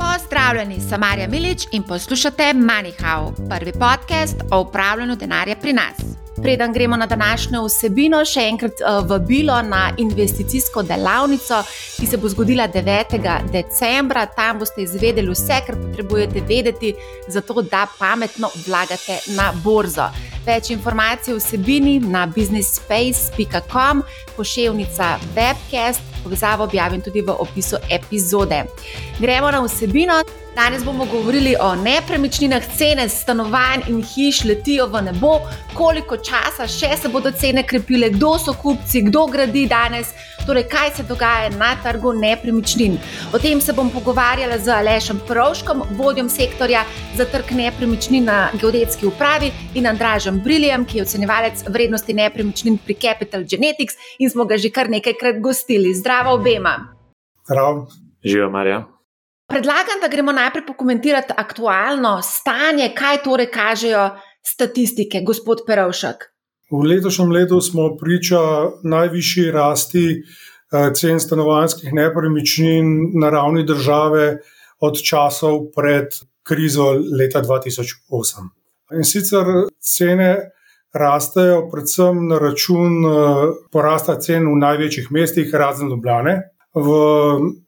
Pozdravljeni, sem Marja Milič in poslušate MoneyHow, prvi podcast o upravljanju denarja pri nas. Preden gremo na današnjo vsebino, še enkrat uh, vabilo na investicijsko delavnico, ki se bo zgodila 9. decembra. Tam boste izvedeli vse, kar potrebujete vedeti, zato da pametno vlagate na borzo. Več informacij o vsebini na businessspace.com, pošiljka webcast, povezavo objavim tudi v opisu epizode. Gremo na vsebino. Danes bomo govorili o nepremičninah, cene stanovanj in hiš letijo v nebo, koliko časa še se bodo cene krepile, kdo so kupci, kdo gradi danes, torej kaj se dogaja na trgu nepremičnin. O tem se bom pogovarjala z Alešem Provškom, vodjom sektorja za trg nepremičnin na geodetski upravi in Andražem Briljem, ki je ocenjevalec vrednosti nepremičnin pri Capital Genetics in smo ga že kar nekajkrat gostili. Zdravo obema. Zdravo. Živijo, Marja. Predlagam, da gremo najprej pokomentirati aktualno stanje, kaj torej kažejo statistike, gospod Perovšek. V letošnjem letu smo priča najvišji rasti eh, cen stanovanjskih nepremičnin na ravni države od časov pred krizo leta 2008. In sicer cene rastejo predvsem na račun eh, porasta cen v največjih mestih, razen Ljubljane. V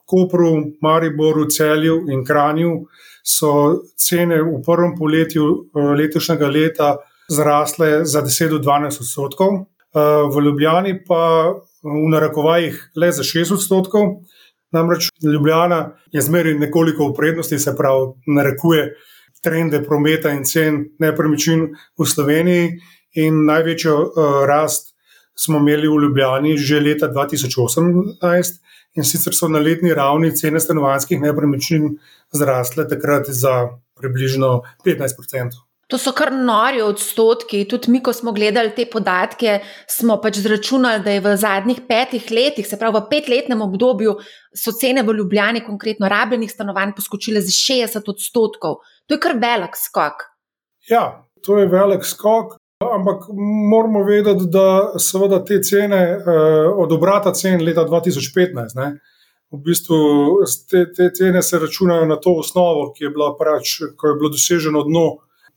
Kopru, Mariboru, Celju in Kranju so cene v prvem poletju eh, letošnjega leta zrasle za 10-12 odstotkov, eh, v Ljubljani pa v narekovajih le za 6 odstotkov. Namreč Ljubljana je zmeraj nekoliko v prednosti, se pravi, narekuje trende prometa in cen nepremičnin v Sloveniji, in največjo uh, rast smo imeli v Ljubljani že leta 2018 in sicer so na letni ravni cene stanovanjskih nepremičnin zrasle takrat za približno 15%. To so kar nori odstotki. Tudi mi, ko smo gledali te podatke, smo pač zračunali, da je v zadnjih petih letih, se pravi v petletnem obdobju, so cene v Ljubljani, konkretno rabljenih stanovanj, poskočile za 60 odstotkov. To je kar velik skok. Ja, to je velik skok. Ampak moramo vedeti, da seveda te cene, eh, od obrata cen leta 2015, ne, v bistvu te, te cene se računajo na to osnovo, ki je bila prač, ko je bilo doseženo dno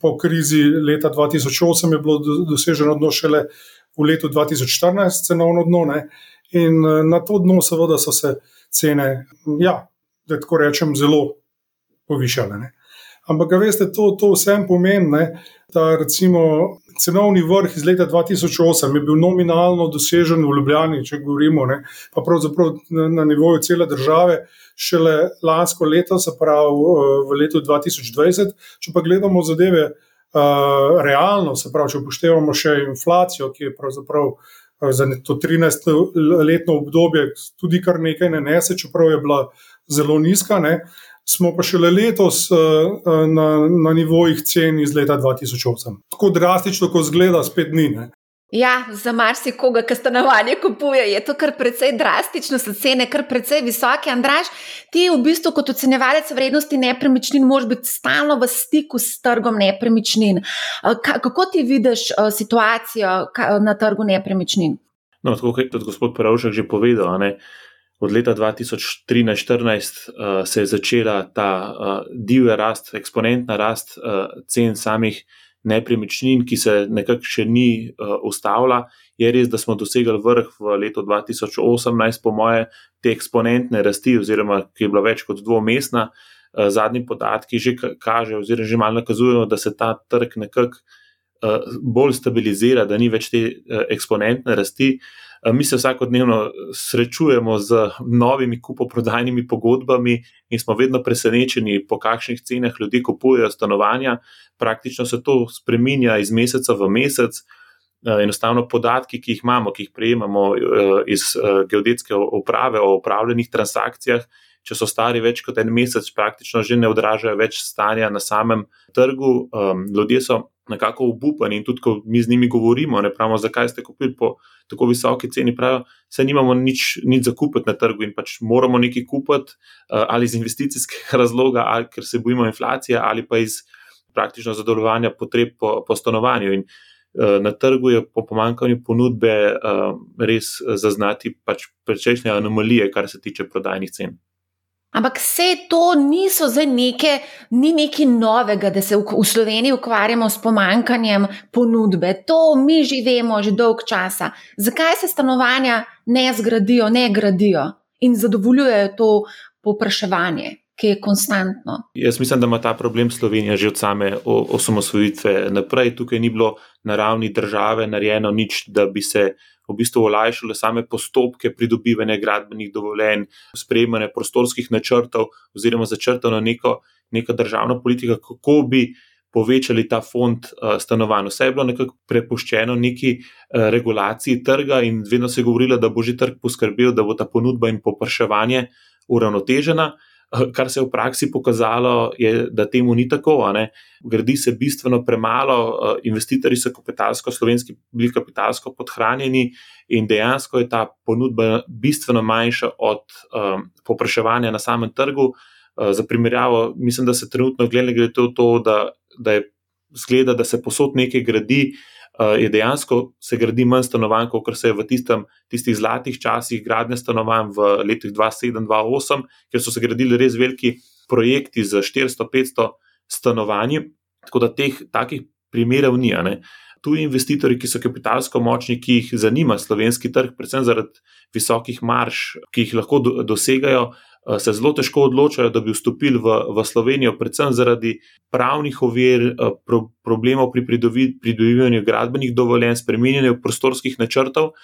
po krizi leta 2008, je bilo doseženo dno šele v letu 2014, cenovno dno. Ne, in na to dno, seveda, so se cene, ja, da tako rečem, zelo povišale. Ne. Ampak, veste, to, to vsem pomeni, ne, da recimo cenovni vrh iz leta 2008 je bil nominalno dosežen v Ljubljani, če govorimo, ne, pa pravzaprav na, na nivoju cele države, šele lansko leto, se pravi v letu 2020. Če pa gledamo zadeve uh, realno, se pravi, če upoštevamo še inflacijo, ki je pravzaprav. Za to 13-letno obdobje, tudi kar nekaj ne nese, čeprav je bila zelo nizka, ne, smo pa šele letos uh, na, na nivojih cen iz leta 2008. Tako drastično, kot zgleda, spet ni. Ne? Ja, za marsikoga, ki stanovanje kupuje, je to kar precej drastično, so cene kar precej visoke. Andraž, ti v bistvu kot ocenjevalec vrednosti nepremičnin, moraš biti stalno v stiku s trgom nepremičnin. Kako ti vidiš situacijo na trgu nepremičnin? No, tako kot je gospod Pravšek že povedal, ne, od leta 2013-2014 uh, se je začela ta uh, divja rast, eksponentna rast uh, cen samih nepremičnin, ki se nekako še ni uh, ustavila. Je res, da smo dosegli vrh v letu 2018, po moje, te eksponentne rasti, oziroma ki je bila več kot dvomestna. Uh, zadnji podatki že kažejo, oziroma že malo nakazujejo, da se ta trg nekako bolj stabilizira, da ni več te eksponentne rasti. Uh, Mi se vsakodnevno srečujemo z novimi kupoprodajnimi pogodbami in smo vedno presenečeni, po kakšnih cenah ljudje kupujejo stanovanja. Praktično se to spreminja iz meseca v mesec. Enostavno podatki, ki jih imamo, ki jih prejemamo iz geodetske uprave o upravljenih transakcijah, če so stari več kot en mesec, praktično že ne odražajo več stanja na samem trgu. Ljudje so nekako obupani in tudi, ko mi z njimi govorimo, ne pravimo, zakaj ste kupili po tako visoki ceni, pravijo, se nimamo nič, nič za kupiti na trgu in pač moramo nekaj kupiti uh, ali iz investicijskega razloga, ali ker se bojimo inflacije, ali pa iz praktično zadovoljevanja potreb po, po stanovanju. In uh, na trgu je po pomankanju ponudbe uh, res zaznati pač precejšnje anomalije, kar se tiče prodajnih cen. Ampak vse to niso zdaj neke, ni nekaj novega, da se v, Sloveniji ukvarjamo s pomankanjem ponudbe. To mi že vemo že dolg časa. Zakaj se stanovanja ne zgradijo, ne gradijo in zadovoljujejo to popraševanje? Ki je konstantno. Jaz mislim, da ima ta problem Slovenija že od same osamosvojitve naprej. Tukaj ni bilo na ravni države narejeno nič, da bi se v bistvu olajšale same postopke pridobivanja gradbenih dovoljenj, sprejemanja prostorskih načrtov, oziroma začrtano neko, neko državno politiko, kako bi povečali ta fond uh, stanovanj. Vse je bilo nekako prepuščeno neki uh, regulaciji trga, in vedno se je govorilo, da bo že trg poskrbel, da bo ta ponudba in popraševanje uravnotežena. Eh, kar se je v praksi pokazalo, je, da temu ni tako. Gradi se bistveno premalo, eh, investitorji so kapitalsko, slovenski, bili kapitalsko podhranjeni in dejansko je ta ponudba bistveno manjša od um, popraševanja na samem trgu. Uh, za primerjavo, mislim, da se trenutno glede to, to da, da je zgleda, da se posod nekaj gradi. Uh, je dejansko se gradi manj stanovanj, kot se je v tistem, tistih zlatih časih gradnje stanovanj v letih 2007-2008, ker so se gradili res veliki projekti z 400-500 stanovanji. Tako da teh takih primerov ni. Tu investitorji, ki so kapitalsko močni, ki jih zanima slovenski trg, predvsem zaradi visokih marš, ki jih lahko do, dosegajo, Eh, se zelo težko odločajo, da bi vstopili v, v Slovenijo, predvsem zaradi pravnih ovir, eh, pro, problemov pri pridobivanju gradbenih dovoljenj, spremenjanju prostorskih načrtov.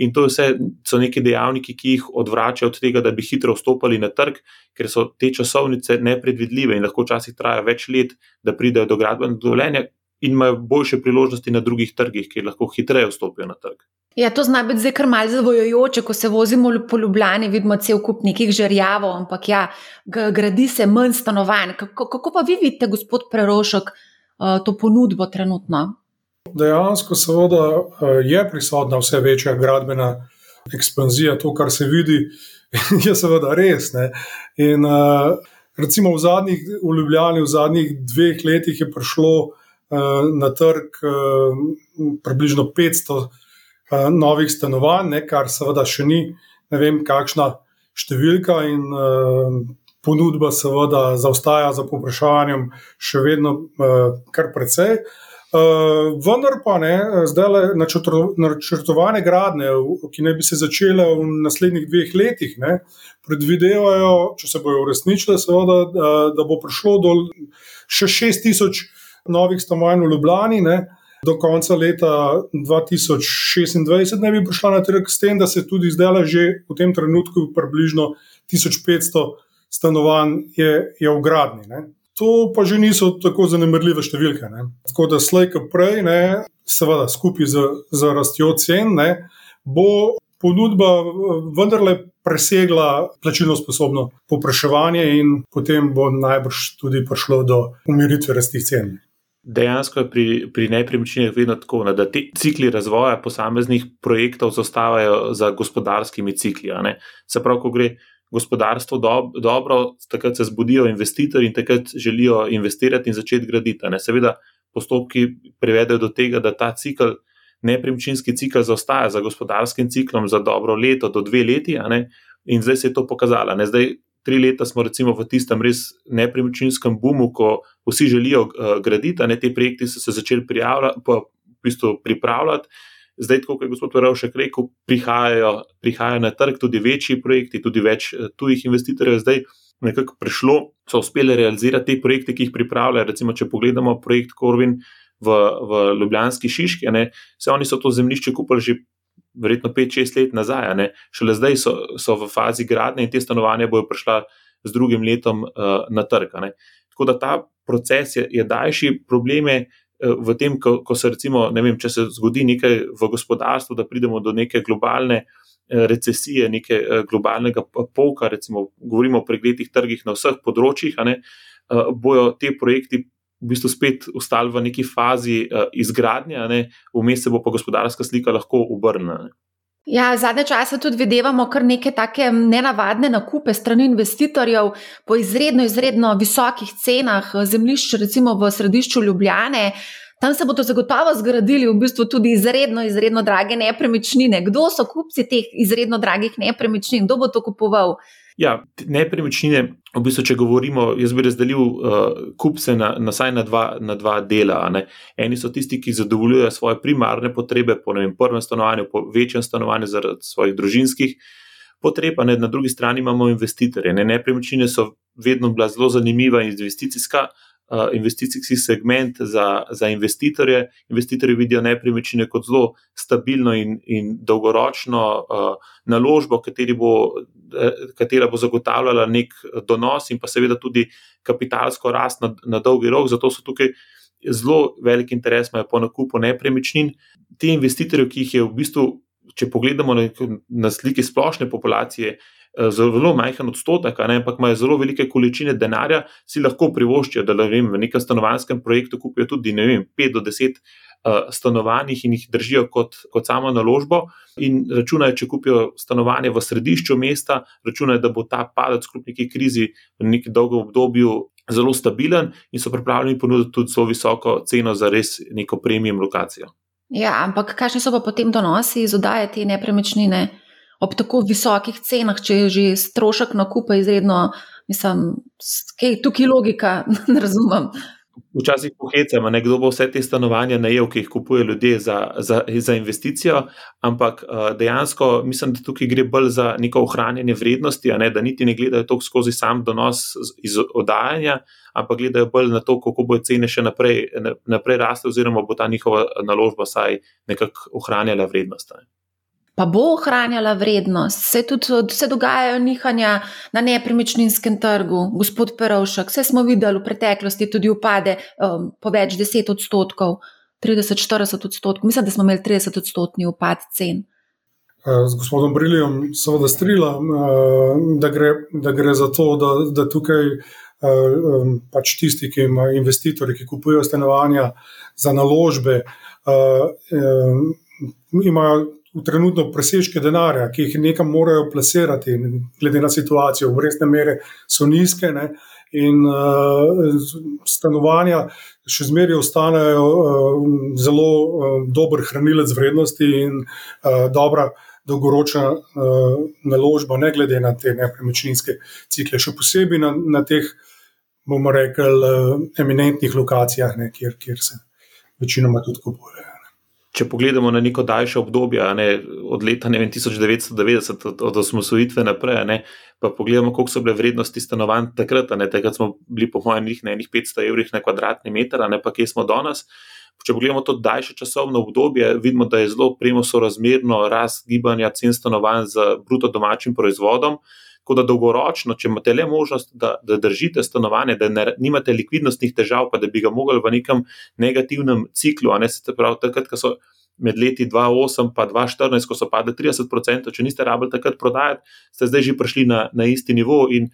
In to vse so neki dejavniki, ki jih odvračajo od tega, da bi hitro vstopili na trg, ker so te časovnice nepredvidljive in lahko včasih trajajo več let, da pridejo do gradbenega dovoljenja, in imajo boljše priložnosti na drugih trgih, kjer lahko hitreje vstopijo na trg. Ja, to zna biti zdaj kar malce zavojojoče, ko se vozimo po Ljubljani, vidimo cel kup nekih žrjavov, ampak ja, gradi se manj stanovanj. Kako, kako pa vi vidite, gospod Prerošek, eh, to ponudbo trenutno? Dejansko, seveda, eh, je prisotna vse večja gradbena ekspanzija, to, kar se vidi, je seveda res. Ne? In eh, recimo v zadnjih, v Ljubljani, v zadnjih dveh letih je prišlo na trg približno 500 novih stanovanj, ne, kar seveda še ni ne vem, kakšna številka, in ponudba seveda zaostaja za povpraševanjem, še vedno kar precej. Uh, vendar pa ne, zdaj načrtovane gradnje, ki naj bi se začele v naslednjih dveh letih, ne, predvidevajo, če se bodo uresničile, seveda, da, da bo prišlo do še 6000 novih stanovanj v Ljubljani. Ne. Do konca leta 2026 ne bi prišla na trg, s tem, da se tudi zdaj, že v tem trenutku, približno 1500 stanovanj je, je v gradni. Ne. To pa že niso tako zanemrljive številke. Ne. Tako da slej, kot prej, ne, seveda skupaj z, z rastjo cen, ne, bo ponudba vendarle presegla plačilno sposobno popraševanje, in potem bo najbrž tudi prišlo do umiritve rasti cen. Dejansko je pri, pri nepremičninah vedno tako, ne, da ti cikli razvoja posameznih projektov zostavajo za gospodarskimi cikli. Se pravi, ko gre gospodarstvo do, dobro, takrat se zbudijo investitorji in takrat želijo investirati in začeti graditi. Ne. Seveda, postopki privedejo do tega, da ta cikl, nepremičninski cikl, zaostaja za gospodarskim ciklom za dobro leto do dve leti, in zdaj se je to pokazalo. Ne. Zdaj, tri leta smo recimo v tistem res nepremičninskem bumu, ko vsi želijo uh, graditi, ne te projekti so se začeli pa v bistvu pripravljati. Zdaj, kot je gospod Ravšek rekel, prihajajo, prihajajo na trg tudi večji projekti, tudi več uh, tujih investitorjev. Zdaj, nekako prišlo, so uspeli realizirati te projekte, ki jih pripravljajo. Recimo, če pogledamo projekt Korvin v, v Ljubljanski Šiški, ne, vse oni so to zemljišče kupili že verjetno 5-6 let nazaj, ne? šele zdaj so, so v fazi gradnje in te stanovanja bojo prišla z drugim letom uh, na trg. Tako da ta proces je, je daljši, probleme uh, v tem, ko, ko se recimo, ne vem, če se zgodi nekaj v gospodarstvu, da pridemo do neke globalne. Eh, recesije, neke globalnega polka, recimo, govorimo o pregledih trgih na vseh področjih, ne, bojo te projekti v bistvu spet ostali v neki fazi uh, izgradnje, vmes se bo pa gospodarska slika lahko obrnila. Ja, zadnje čase tudi vidimo kar neke take nenavadne nakupe strani investitorjev po izredno, izredno visokih cenah zemljišč, recimo v središču Ljubljane. Tam se bodo zagotovo zgradili v bistvu tudi izredno, izredno drage nepremičnine. Kdo so kupci teh izredno dragih nepremičnin, kdo bo to kupoval? Ja, nepremičnine, v bistvu, če govorimo, jaz bi razdelil uh, kupce na, na, na, dva, na dva dela. Eni so tisti, ki zadovoljujejo svoje primarne potrebe, po vem, prvem stanovanju, po večjem stanovanju, zaradi svojih družinskih potreb, ne. na drugi strani imamo investitorje. Ne. Nepremičnine so vedno bila zelo zanimiva investicijska. Uh, investicijski segment za, za investitorje. Investitorji vidijo nepremičnine kot zelo stabilno in, in dolgoročno uh, naložbo, bo, uh, katera bo zagotavljala nek donos in pa seveda tudi kapitalsko rast na, na dolgi rok. Zato so tukaj zelo velik interes po nakupu nepremičnin. Ti investitorji, ki jih je v bistvu, če pogledamo na, na slike splošne populacije, Eh, zelo majhen odstotek, ne, ampak imajo zelo velike količine denarja, si lahko privoščijo, da vem, v nekem stanovanskem projektu kupijo tudi vem, 5 do 10 eh, stanovanj in jih držijo kot, kot samo naložbo. In računajo, če kupijo stanovanje v središču mesta, računajo, da bo ta padec kljub neki krizi v nekem dolgem obdobju. Zelo stabilen in so pripravljeni ponuditi tudi zelo visoko ceno za res neko premium lokacijo. Ja, ampak kakšni so pa potem donosi iz oddaje te nepremičnine? ob tako visokih cenah, če je že strošek nakupa izredno, mislim, kaj je tukaj logika, ne razumem. Včasih pohecamo, kdo bo vse te stanovanja najel, ki jih kupujejo ljudje za, za, za investicijo, ampak dejansko mislim, da tukaj gre bolj za neko ohranjanje vrednosti, ne, da niti ne gledajo to skozi sam donos iz oddajanja, ampak gledajo bolj na to, kako bodo cene še naprej, naprej rasle, oziroma bo ta njihova naložba vsaj nekako ohranjala vrednost. Ne pa bo ohranjala vrednost. Se tudi se dogajajo nihanja na nepremičninskem trgu, gospod Perovšek. Vse smo videli v preteklosti, tudi upade um, po več deset odstotkov, 30-40 odstotkov. Mislim, da smo imeli 30 odstotni upad cen. Uh, z gospodom Brilijom seveda strilam, uh, da gre, da gre za to, da, da tukaj uh, um, pač tisti, ki imajo investitorje, ki kupujejo stanovanja za naložbe, imajo v trenutno presežke denarja, ki jih nekam morajo plasirati, glede na situacijo, obrestne mere so nizke. Ne? In uh, stanovanja še zmeraj ostanejo uh, zelo uh, dober hranilec vrednosti in uh, dobra dolgoročna uh, naložba, ne glede na te nepremičninske cikle, še posebej na, na teh, bomo rekli, uh, eminentnih lokacijah, ne, kjer, kjer se večinoma tudi kupuje če pogledamo na neko daljše obdobje, ne, od leta vem, 1990, od, od osamosvojitve naprej, ne, pa pogledamo, koliko so bile vrednosti stanovanj takrat, ne, takrat smo bili, po mojem, na enih 500 evrih na kvadratni meter, ne pa kje smo danes. Če pogledamo to daljše časovno obdobje, vidimo, da je zelo premo sorazmerno rast gibanja cen stanovanj z bruto domačim proizvodom. Tako da dolgoročno, če imate le možnost, da, da držite stanovanje, da ne, nimate likvidnostnih težav, pa da bi ga mogli v nekem negativnem ciklu, a ne se pravi, takrat, ko so med leti 2008 in 2014, ko so padli 30%, če niste rabili takrat prodajati, ste zdaj že prišli na, na isti nivo in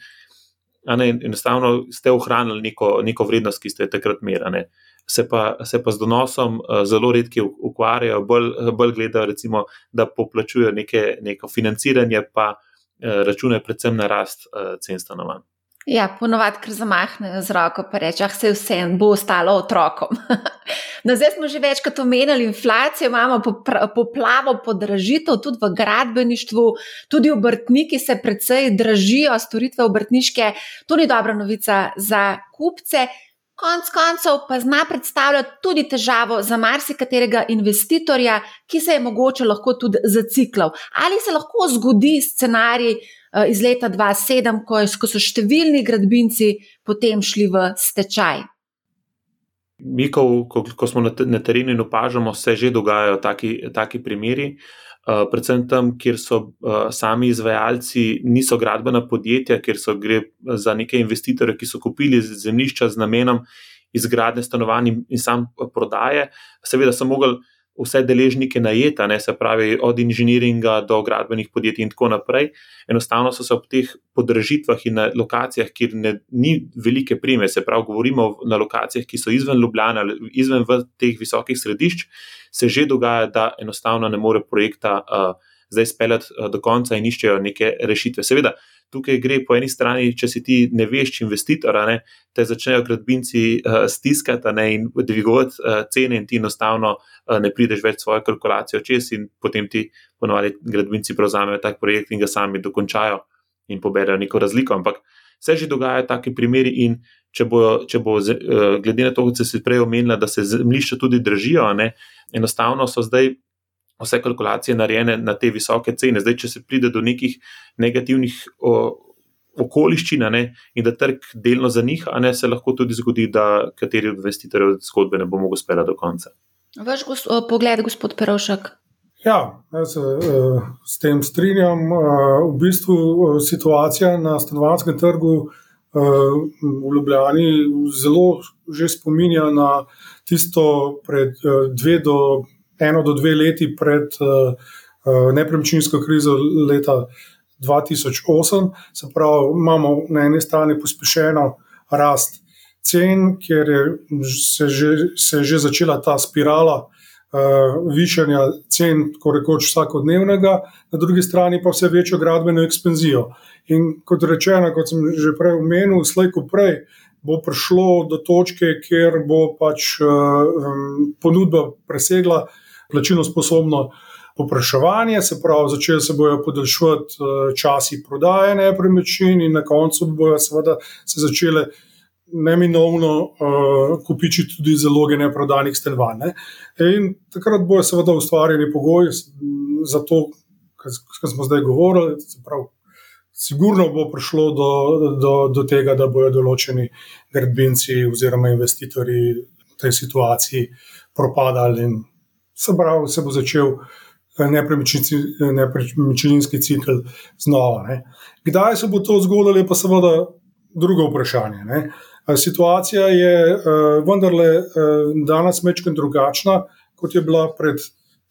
ne, enostavno ste ohranili neko, neko vrednost, ki ste takrat merali. Se pa, se pa z donosom uh, zelo redki ukvarjajo, bolj, bolj gledajo, recimo, da poplačujejo neko financiranje, pa Eh, računajo predvsem na rast uh, cen stanovanj. Ja, ponovadi, ker zamahnejo z roko, pa reče, ah, se vse bo ostalo otrokom. no, zdaj smo že večkrat omenjali inflacijo, imamo poplavo podražitev tudi v gradbeništvu, tudi obrtniki se precej dražijo, storitve obrtniške. To ni dobra novica za kupce. Konec koncev pa zna predstavljati tudi težavo za marsikaterega investitorja, ki se je mogoče lahko tudi zaciklal. Ali se lahko zgodi scenarij eh, iz leta 2007, ko, ko so številni gradbinci potem šli v stečaj? Mi, ko, ko, ko smo na terenu in opažamo, se že dogajajo taki, taki primeri. Eh, predvsem tam, kjer so uh, sami izvajalci, niso gradbena podjetja, kjer so gre za neke investitore, ki so kupili zemljišča z namenom izgradnje stanovanj in, in sam prodaje. Seveda so mogli vse deležnike najeta, ne, se pravi od inženiringa do gradbenih podjetij in tako naprej. Enostavno so se ob teh podražitvah in na lokacijah, kjer ne, ni velike prime, se pravi, govorimo na lokacijah, ki so izven Ljubljana, izven teh visokih središč, se že dogaja, da enostavno ne more projekta uh, zdaj speljati uh, do konca in iščejo neke rešitve. Seveda, tukaj gre po eni strani, če si ti ne veš, investitor, ne, te začnejo gradbinci uh, stiskati ne, in dvigovati uh, cene, in ti enostavno uh, ne prideš več svojo kalkulacijo čez, in potem ti ponovadi gradbinci prevzamejo tak projekt in ga sami dokončajo. in poberajo neko razliko. Ampak se že dogajajo taki primeri in če bo, če bo glede na to, kot se je prej omenila, da se zemljišča tudi držijo, ne, enostavno so zdaj vse kalkulacije narejene na te visoke cene. Zdaj, če se pride do nekih negativnih o, okoliščin ne, in da trg delno zaniha, ne, se lahko tudi zgodi, da kateri od investitorjev zgodbe ne bo mogel spela do konca. Vaš gos pogled, gospod Perošek. Ja, jaz se s tem strinjam. Uh, v bistvu uh, situacija na stanovanskem trgu uh, v Ljubljani zelo že spominja na tisto pred dve do eno do dve leti pred uh, uh, nepremičninsko krizo leta 2008. Se pravi, imamo na eni strani pospešeno rast cen, ker je se že, se že začela ta spirala uh, višanja cen, tako rekoč vsakodnevnega, na drugi strani pa vse večjo gradbeno ekspanzijo. In kot rečeno, kot sem že prej omenil, slejko prej. Bo prišlo do točke, kjer bo pač uh, ponudba presegla uh, plačilno sposobno popraševanje, se pravi, začeli se bodo podaljševati eh, časi prodaje nepremičnin, in na koncu bodo seveda se začele. Neminovno uh, kupiči tudi zaloge neprodanih stanovanj. Ne? In takrat bojo seveda ustvarjeni pogoji za to, kar smo zdaj govorili. Prav, sigurno bo prišlo do, do, do tega, da bodo določeni gradbinci oziroma investitorji v tej situaciji propadali in se pravi, se bo začel eh, nepremičninski cikl znova. Ne. Kdaj se bo to zgodilo, je pa seveda drugo vprašanje. Ne. Situacija je uh, vendarle uh, danes mečken drugačna, kot je bila pred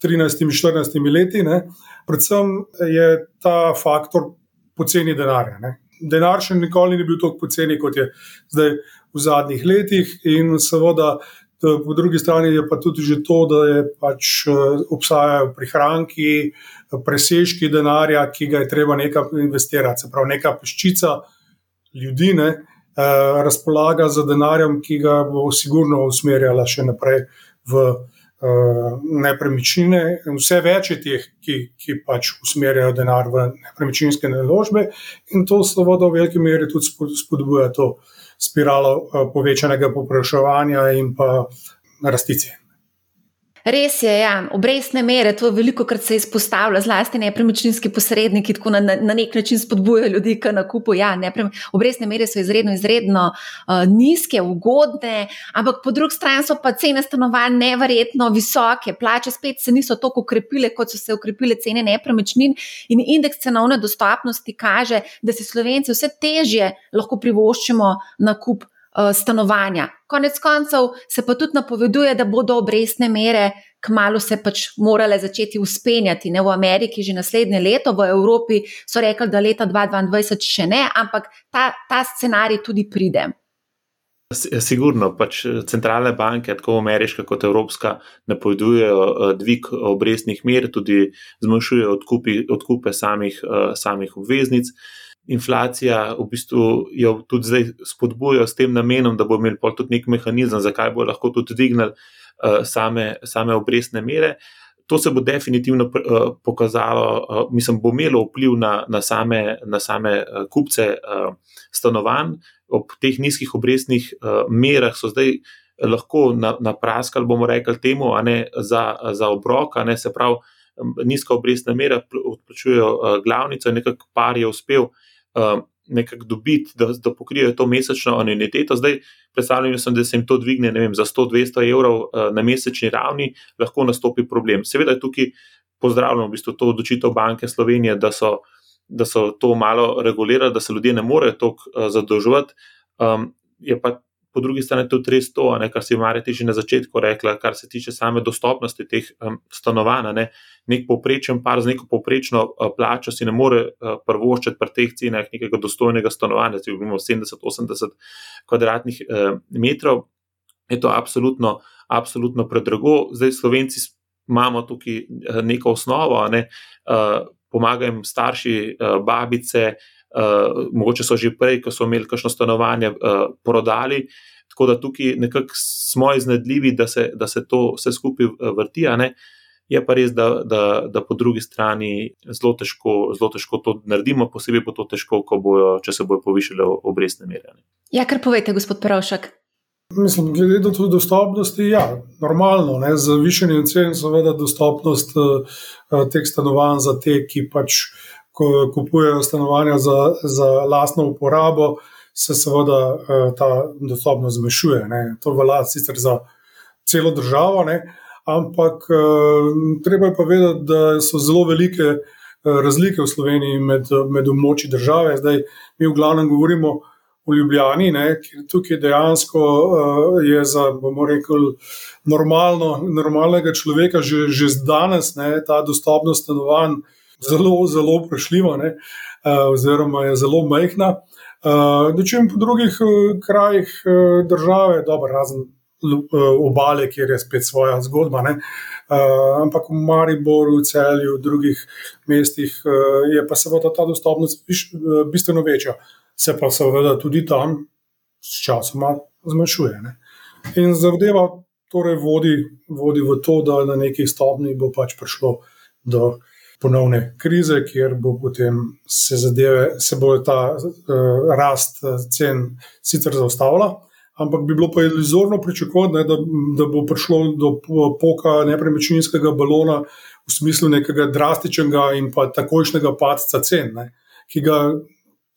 13-14 leti. Ne. Predvsem je ta faktor poceni denarja. Ne. Denar še nikoli ni bil tako poceni, kot je zdaj v zadnjih letih, in seveda Po drugi strani je pa tudi to, da pač eh, obstajajo prihranki, presežki denarja, ki ga je treba nekaj investirati. Se pravi, neka peščica ljudi ne, eh, razpolaga z denarjem, ki ga bo sigurno usmerjala še naprej v eh, nepremičnine. Vse več je teh, ki, ki pač usmerjajo denar v nepremičninske naložbe in to seveda v veliki meri tudi spodbuja to spiralo eh, povečanega popraševanja in pa rastice. Res je, ja. obrestne mere, to veliko krat se izpostavlja, zlasti nepremičninski posredniki, tako na, na nek način spodbujajo ljudi k nakupu. Ja, neprem, obrestne mere so izredno, izredno uh, nizke, ugodne, ampak po drugi strani so pa cene stanovanj neverjetno visoke, plače spet se niso tako ukrepile, kot so se ukrepile cene nepremičnin. In indeks cenovne dostopnosti kaže, da se slovenci vse težje lahko privoščimo nakup. Eh, stanovanja. Konec koncev se pa tudi napoveduje, da bodo obrestne mere kmalo se pač morale začeti uspenjati. Ne v Ameriki že naslednje leto, v Evropi so rekli, da leta 2022 še ne, ampak ta, ta scenarij tudi pride. Sigurno, pač eh, centralne banke, tako ameriška kot evropska, napovedujejo eh, dvig obrestnih mer, tudi zmanjšujejo odkupi, odkupe samih, samih obveznic inflacija v bistvu jo tudi zdaj spodbuja s tem namenom, da bo imel tudi nek mehanizem, zakaj bo lahko tudi dvignil uh, same, same obrestne mere. To se bo definitivno uh, pokazalo, uh, mislim, bo imelo vpliv na, na same, na same uh, kupce uh, stanovanj. Ob teh nizkih obrestnih uh, merah so zdaj lahko napraskali, na bomo rekli, temu, ne, za, za obrok, ne, se pravi, nizka obrestna mera odplačujejo glavnico, nekako par je uspel uh, nekako dobiti, da, da pokrijejo to mesečno anuiteto. Zdaj, predstavljam si, da se jim to dvigne vem, za 100-200 evrov uh, na mesečni ravni, lahko nastopi problem. Seveda je tukaj pozdravljeno v bistvu to odločitev Banke Slovenije, da so, da so to malo regulirali, da se ljudje ne morejo toliko uh, zadolževati. Um, je pa po drugi strani tudi res to, ne, kar si Marija že na začetku rekla, kar se tiče same dostopnosti teh um, stanovanj. Ne. Nek povprečen par z neko povprečno uh, plačo si ne more uh, prvoščiti pri teh cenah nekega dostojnega stanovanja, če govorimo 70-80 kvadratnih uh, metrov, je to absolutno, absolutno predrago. Zdaj, Slovenci imamo tukaj neko osnovo, ne, uh, pomagajo jim starši, uh, babice, uh, mogoče so že prej, ko so imeli kakšno stanovanje, uh, prodali. Tako da tukaj nekako smo iznedljivi, da se, da se to vse skupaj eh, vrti. Je pa res, da, da, da po drugi strani zelo težko, zelo težko to naredimo, posebej bo to težko, bojo, če se bojo povišale obrestne mere. Ja, kar povete, gospod Perovšek. Mislim, glede do dostopnosti, ja, normalno, ne, z višenjem cen, seveda, dostopnost uh, teh stanovanj za te, ki pač kupujejo stanovanja za, za lastno uporabo, se seveda uh, ta dostopnost zmanjšuje. To velja sicer za celo državo. Ne, ampak uh, treba je pa vedeti, da so zelo velike uh, razlike v Sloveniji med, med območji države. Zdaj mi v glavnem govorimo o Ljubljani, ne, tukaj dejansko uh, je za, bomo rekli, normalno, normalnega človeka že, že danes ne, ta dostopnost stanovanj zelo, zelo prešljiva, ne, uh, oziroma je zelo majhna. Uh, Dočem po drugih uh, krajih države, dobro, razen Eh, obale, kjer je spet svoja zgodba. Ne? Ampak v Mariboru, celju, v drugih mestih je pa seveda ta dostopnost bistveno večja. Se pa seveda tudi tam s časom zmanjšuje. Ne? In zadeva torej vodi, vodi v to, da na neki stopni bo pač prišlo do ponovne krize, kjer bo potem se zadeve, se bo ta uh, rast cen sicer zaustavila ampak bi bilo pa iluzorno pričakovati, ne, da, da bo prišlo do poka nepremičninskega balona v smislu nekega drastičnega in pa takojšnjega padca cen, ne, ki ga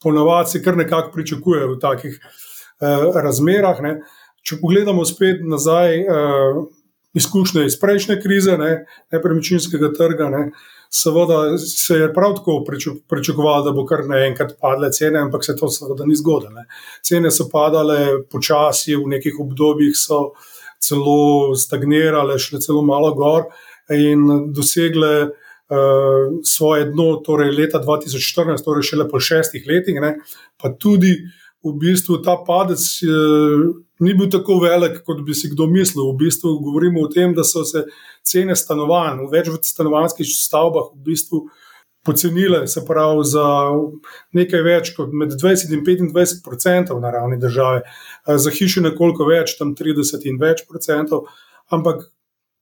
ponavadi kar nekako pričakuje v takih eh, razmerah. Ne. Če pogledamo spet nazaj, eh, izkušnje iz prejšnje krize, ne, nepremičninskega trga. Ne, Seveda se je prav tako pričakovalo, da bo kar naenkrat padle cene, ampak se to seveda ni zgodilo. Cene so padale počasi, v nekih obdobjih so celo stagnirale, šle celo malo gor in dosegle uh, svoje dno, torej leta 2014, torej šele po šestih letih, ne, pa tudi v bistvu ta padec. Uh, ni bil tako velik, kot bi si kdo mislil. V bistvu govorimo o tem, da so se cene stanovanj v več stanovanjskih stavbah v bistvu pocenile, se pravi, za nekaj več kot med 20 in 25 odstotkov na ravni države, za hiše nekoliko več, tam 30 in več odstotkov. Ampak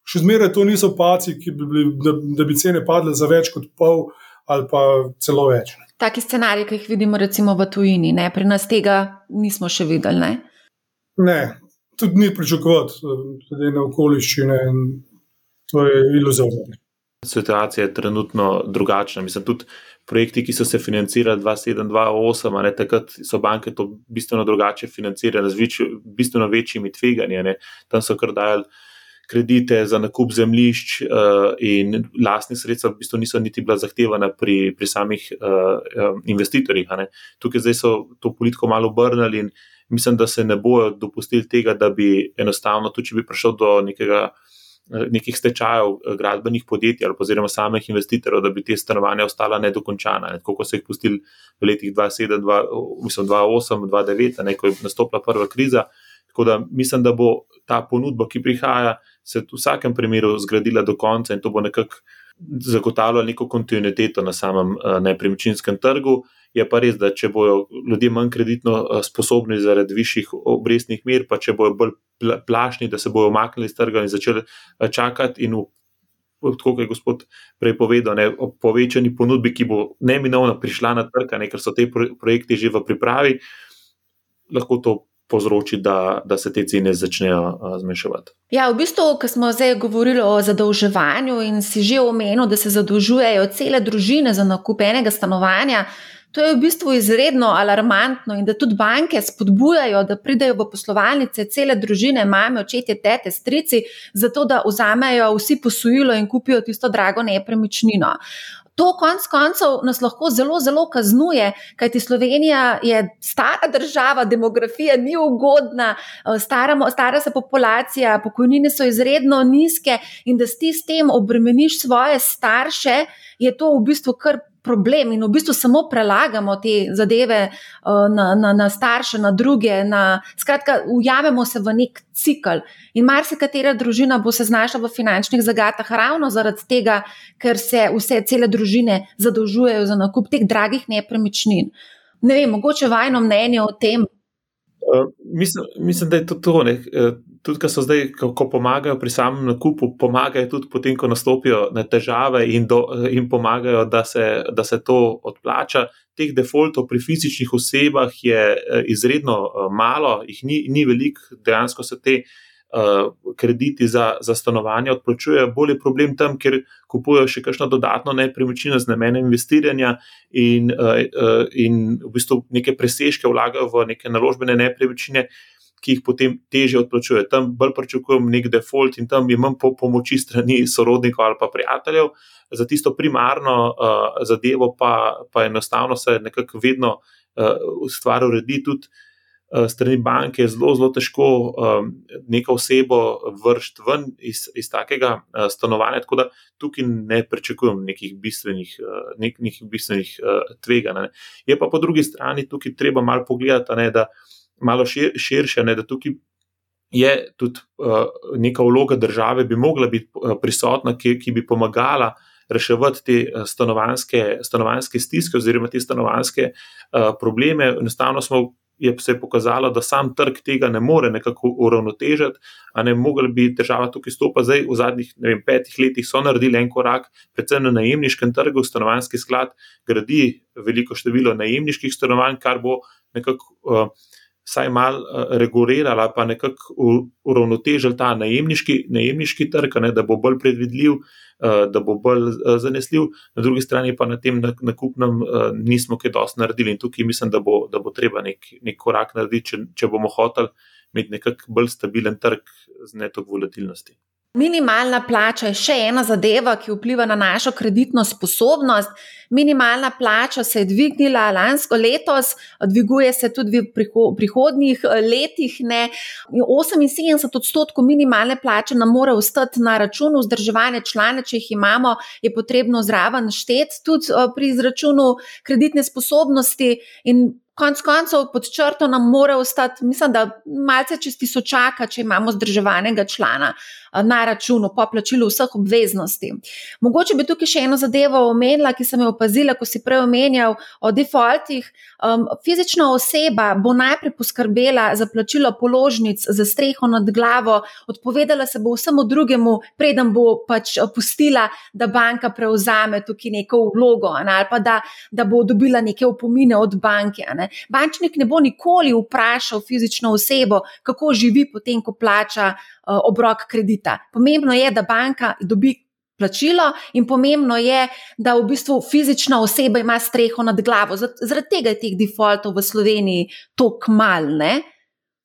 še zmeraj to niso paci, bi bili, da, da bi cene padle za več kot pol ali pa celo več. Taki scenarij, ki jih vidimo recimo v tujini, ne? pri nas tega nismo še videli. Ne? Ne, tudi ni pričakovati, glede na okoliščine. To je iluzorno. Situacija je trenutno drugačna. Mislim, tudi projekti, ki so se financirali 2007-2008, takrat so banke to bistveno drugače financirale, z več, bistveno večjimi tveganji. Tam so kar dajali kredite za nakup zemljišč uh, in lastne sredstva, v bistvu niso niti bila zahtevana pri, pri samih uh, investitorjih. Tukaj zdaj so to politiko malo obrnili in mislim, da se ne bojo dopustili tega, da bi enostavno, tudi če bi prišel do nekega, nekih stečajev eh, gradbenih podjetij ali oziroma samih investitorjev, da bi te stanovanja ostala nedokončana, ne, kot so jih pustili v letih 2007, 2008, 2009, ko je nastopila prva kriza. Tako da mislim, da bo ta ponudba, ki prihaja, se v vsakem primeru zgradila do konca in to bo nekako zagotavljalo neko kontinuiteto na samem uh, nepremičninskem trgu. Je pa res, da če bodo ljudje manj kreditno eh, sposobni zaradi višjih obrestnih mer, pa če bodo bolj plašni, da se bodo omaknili iz trga in začeli eh, čakati, in kot je gospod prej povedal, ne, o povečani ponudbi, ki bo neminovno prišla na trg, ker so te projekti že v pripravi, lahko to povzroči, da, da se te cene začnejo zmanjševati. Ja, v bistvu, ko smo zdaj govorili o zadolževanju in si že omenil, da se zadolžujejo cele družine za nakup enega stanovanja. To je v bistvu izredno alarmantno in da tudi banke spodbujajo, da pridejo v poslovalnice cele družine, mame, očetje, tete, strici, zato da vzamejo vsi posojilo in kupijo tisto drago nepremičnino. To konec koncev nas lahko zelo, zelo kaznuje, kajti Slovenija je stara država, demografija ni ugodna, eh, staramo, stara se populacija, pokojnine so izredno nizke in da ti s tem obremeniš svoje starše, je to v bistvu kar problem in v bistvu samo prelagamo te zadeve uh, na, na, na starše, na druge. Na, skratka, ujamemo se v nek cikl. In marsikatera družina bo se znašla v finančnih zagatah ravno zaradi tega, ker se vse cele družine zadolžujejo za nakup teh dragih nepremičnin. Ne vem, mogoče vajno mnenje o tem. Uh, mislim, mislim, da je to to. Ne? Uh, tudi, ko so zdaj, ko pomagajo pri samem nakupu, pomagajo tudi potem, ko nastopijo na težave in, do, in pomagajo, da se, da se to odplača. Teh defaultov pri fizičnih osebah je eh, izredno eh, malo, jih ni, ni veliko, dejansko se te. Uh, krediti za, za stanovanje odplačujejo, bolj je problem tam, ker kupujejo še kakšno dodatno nepremičnino z namenom investiranja in, uh, uh, in v bistvu neke presežke vlagajo v neke naložbene nepremičnine, ki jih potem teže odplačuje. Tam bolj pričakujem nek default in tam imam po pomoči strani sorodnikov ali pa prijateljev. Za tisto primarno uh, zadevo pa, pa enostavno se nekako vedno uh, stvar uredi tudi. Strani banke je zelo, zelo težko um, neko osebo vršiti ven iz, iz takega uh, stanovanja, tako da tukaj ne pričakujem nekih bistvenih, uh, nek, nekih bistvenih uh, tveganj. Je pa po drugi strani tukaj treba malo pogledati, ne, da uh, malo šir, širše, ne, da tukaj je tudi uh, neka vloga države, bi mogla biti uh, prisotna, ki, ki bi pomagala reševati te uh, stanovanske, stanovanske stiske oziroma te stanovanske uh, probleme. Enostavno smo. Je se je pokazalo, da sam trg tega ne more nekako uravnotežiti, a ne mogli bi država tukaj stopiti. Zdaj, v zadnjih vem, petih letih so naredili en korak, predvsem na najemniškem trgu. Stanovanski sklad gradi veliko število najemniških stanovanj, kar bo nekako. Uh, vsaj malo uh, regulirala, pa nekako uravnotežila ta najemniški, najemniški trg, ne, da bo bolj predvidljiv, uh, da bo bolj uh, zanesljiv, na drugi strani pa na tem nakupnem nismo kaj dosti naredili in tukaj mislim, da bo, da bo treba nek, nek korak narediti, če, če bomo hoteli imeti nekako bolj stabilen trg z neto volatilnosti. Minimalna plača je še ena zadeva, ki vpliva na našo kreditno sposobnost. Minimalna plača se je dvignila lansko letos, dviguje se tudi v prihodnjih eh, letih. Ne. 78 odstotkov minimalne plače nam mora ostati na računu vzdrževanja člane, če jih imamo, je potrebno zraven šteti tudi eh, pri izračunu kreditne sposobnosti. In konec koncev pod črto nam mora ostati, mislim, da malce čez tisočaka, če imamo zdrževanega člana eh, na računu po plačilu vseh obveznosti. Mogoče bi tukaj še eno zadevo omenila, ki sem jo opazila, ko si prej omenjal o defaultih. Um, fizična oseba bo najprej poskrbela za plačilo položnic, za streho nad glavo, odpovedala se bo vsemu drugemu, preden bo pač pustila, da banka prevzame tukaj neko vlogo ne, ali pa da, da bo dobila neke opomine od banke. Ne. Bančnik ne bo nikoli vprašal fizično osebo, kako živi potem, ko plača uh, obrok kredita. Pomembno je, da banka dobi plačilo in pomembno je, da v bistvu fizična oseba ima streho nad glavo. Zaradi tega je teh defaultov v Sloveniji tako malne.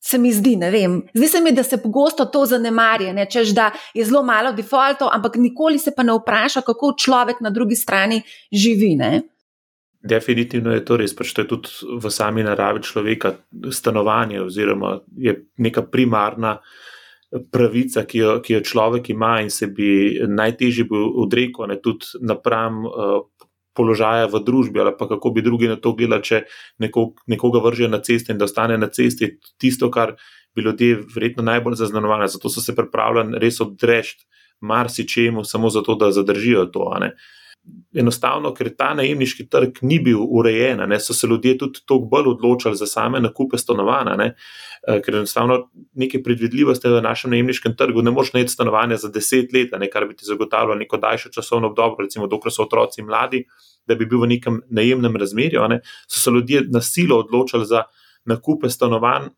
Se mi zdi, ne vem. Zdi se mi, da se pogosto to zanemarja, češ da je zelo malo defaultov, ampak nikoli se pa ne vpraša, kako človek na drugi strani živi. Ne? Definitivno je to res, pač to je tudi v sami naravi človeka, stanovanje, oziroma je neka primarna pravica, ki jo, ki jo človek ima in se bi najtežje bi odrekel, ne tudi napram uh, položaja v družbi, ali pa kako bi drugi na to gledali, če neko, nekoga vržejo na cesti in da ostane na cesti, tisto, kar bi ljudje verjetno najbolj zaznamovali. Zato so se pripravljeni res odreči marsičemu, samo zato, da zadržijo to. Uh, enostavno, ker ta najemniški trg ni bil urejen, ne, so se ljudje tudi toliko bolj odločali za same nakupe stanovanja, eh, ker enostavno neke predvidljivosti v našem najemniškem trgu ne moreš najeti stanovanja za deset let, ne, kar bi ti zagotavljalo neko daljše časovno obdobje, recimo dokler so otroci mladi, da bi bil v nekem najemnem razmerju. Ne, so se ljudje na silo odločali za nakupe stanovanj.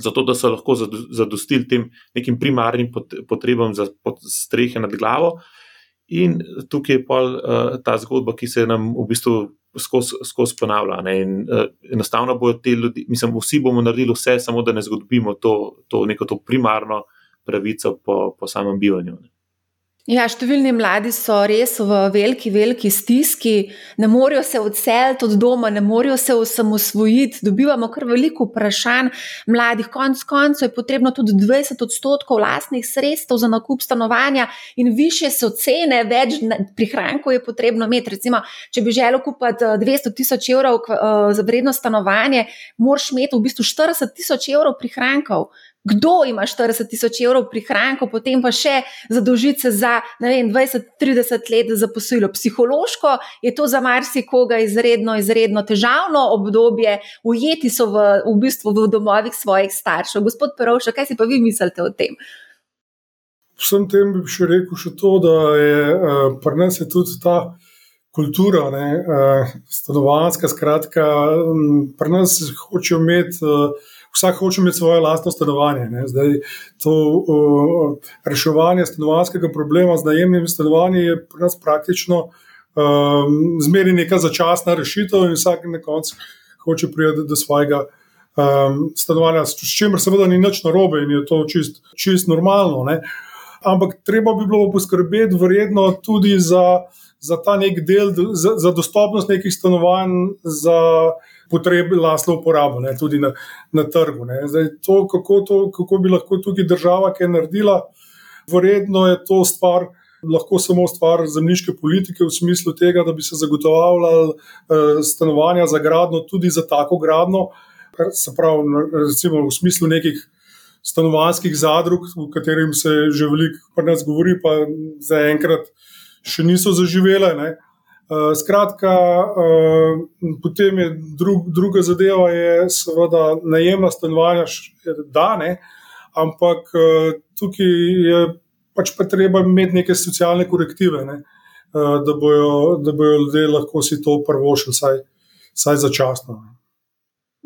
Zato, da so lahko zadostili tem nekim primarnim potrebam za strehe nad glavo, uh, In tukaj je pol uh, ta zgodba, ki se nam v bistvu skozi ponavlja. In, uh, enostavno bodo ti ljudje, mislim, vsi bomo naredili vse, samo da ne zgubimo to, to neko to primarno pravico po, po samem bivanju. Ne. Ja, številni mladi so res v veliki, veliki stiski, ne morejo se odseliti od doma, ne morejo se osamosvojiti. Dobivamo kar veliko vprašanj mladih. Konec koncev je potrebno tudi 20 odstotkov vlastnih sredstev za nakup stanovanja in više so cene, več prihrankov je potrebno imeti. Recimo, če bi želel kupiti 200 tisoč evrov za vredno stanovanje, moraš imeti v bistvu 40 tisoč evrov prihrankov Kdo ima 40 tisoč evrov prihrankov, potem pa še zadolžiti se za 20-30 let za posojilo. Psihološko je to za marsikoga izredno, izredno težavno obdobje, ujeti so v, v bistvu v domovih svojih staršev. Gospod Perovša, kaj si pa vi mislite o tem? Vsem tem bi še rekel še to, da je uh, pri nas je tudi ta kultura, ne, uh, stanovanska, skratka, pri nas hočejo imeti. Uh, vsak hoče imeti svoje lastno stanovanje. Ne. Zdaj, to uh, reševanje stanovanskega problema z najemnimi stanovanji je pri nas praktično um, zmeri neka začasna rešitev, in vsak na koncu hoče priti do svojega. Um, stanovanja, s čimer seveda ni nič narobe in je to čist, čist normalno. Ne? Ampak treba bi bilo poskrbeti, verjetno, tudi za, za ta nek del, za, za dostopnost nekih stanovanj, za potrebe lastno uporabo, ne, tudi na, na trgu. Zdaj, to, kako, to, kako bi lahko tukaj država kaj naredila, verjetno je to stvar. Lahko samo stvar zemljiške politike, v smislu tega, da bi se zagotovljala eh, stanovanja za gradno, tudi za tako gradno, se pravi, recimo v smislu nekih stanovanjskih zadrug, v katerih se že veliko pri nas govori, pa zaenkrat še niso zaživele. Ne. Eh, skratka, uh, potem je drug, druga zadeva, je seveda najemna stanovanja, da ne, ampak uh, tukaj je pač pa treba imeti neke socialne korektive, ne, uh, da, bojo, da bojo ljudje lahko si to prvo še vsaj, vsaj začasno. Ne.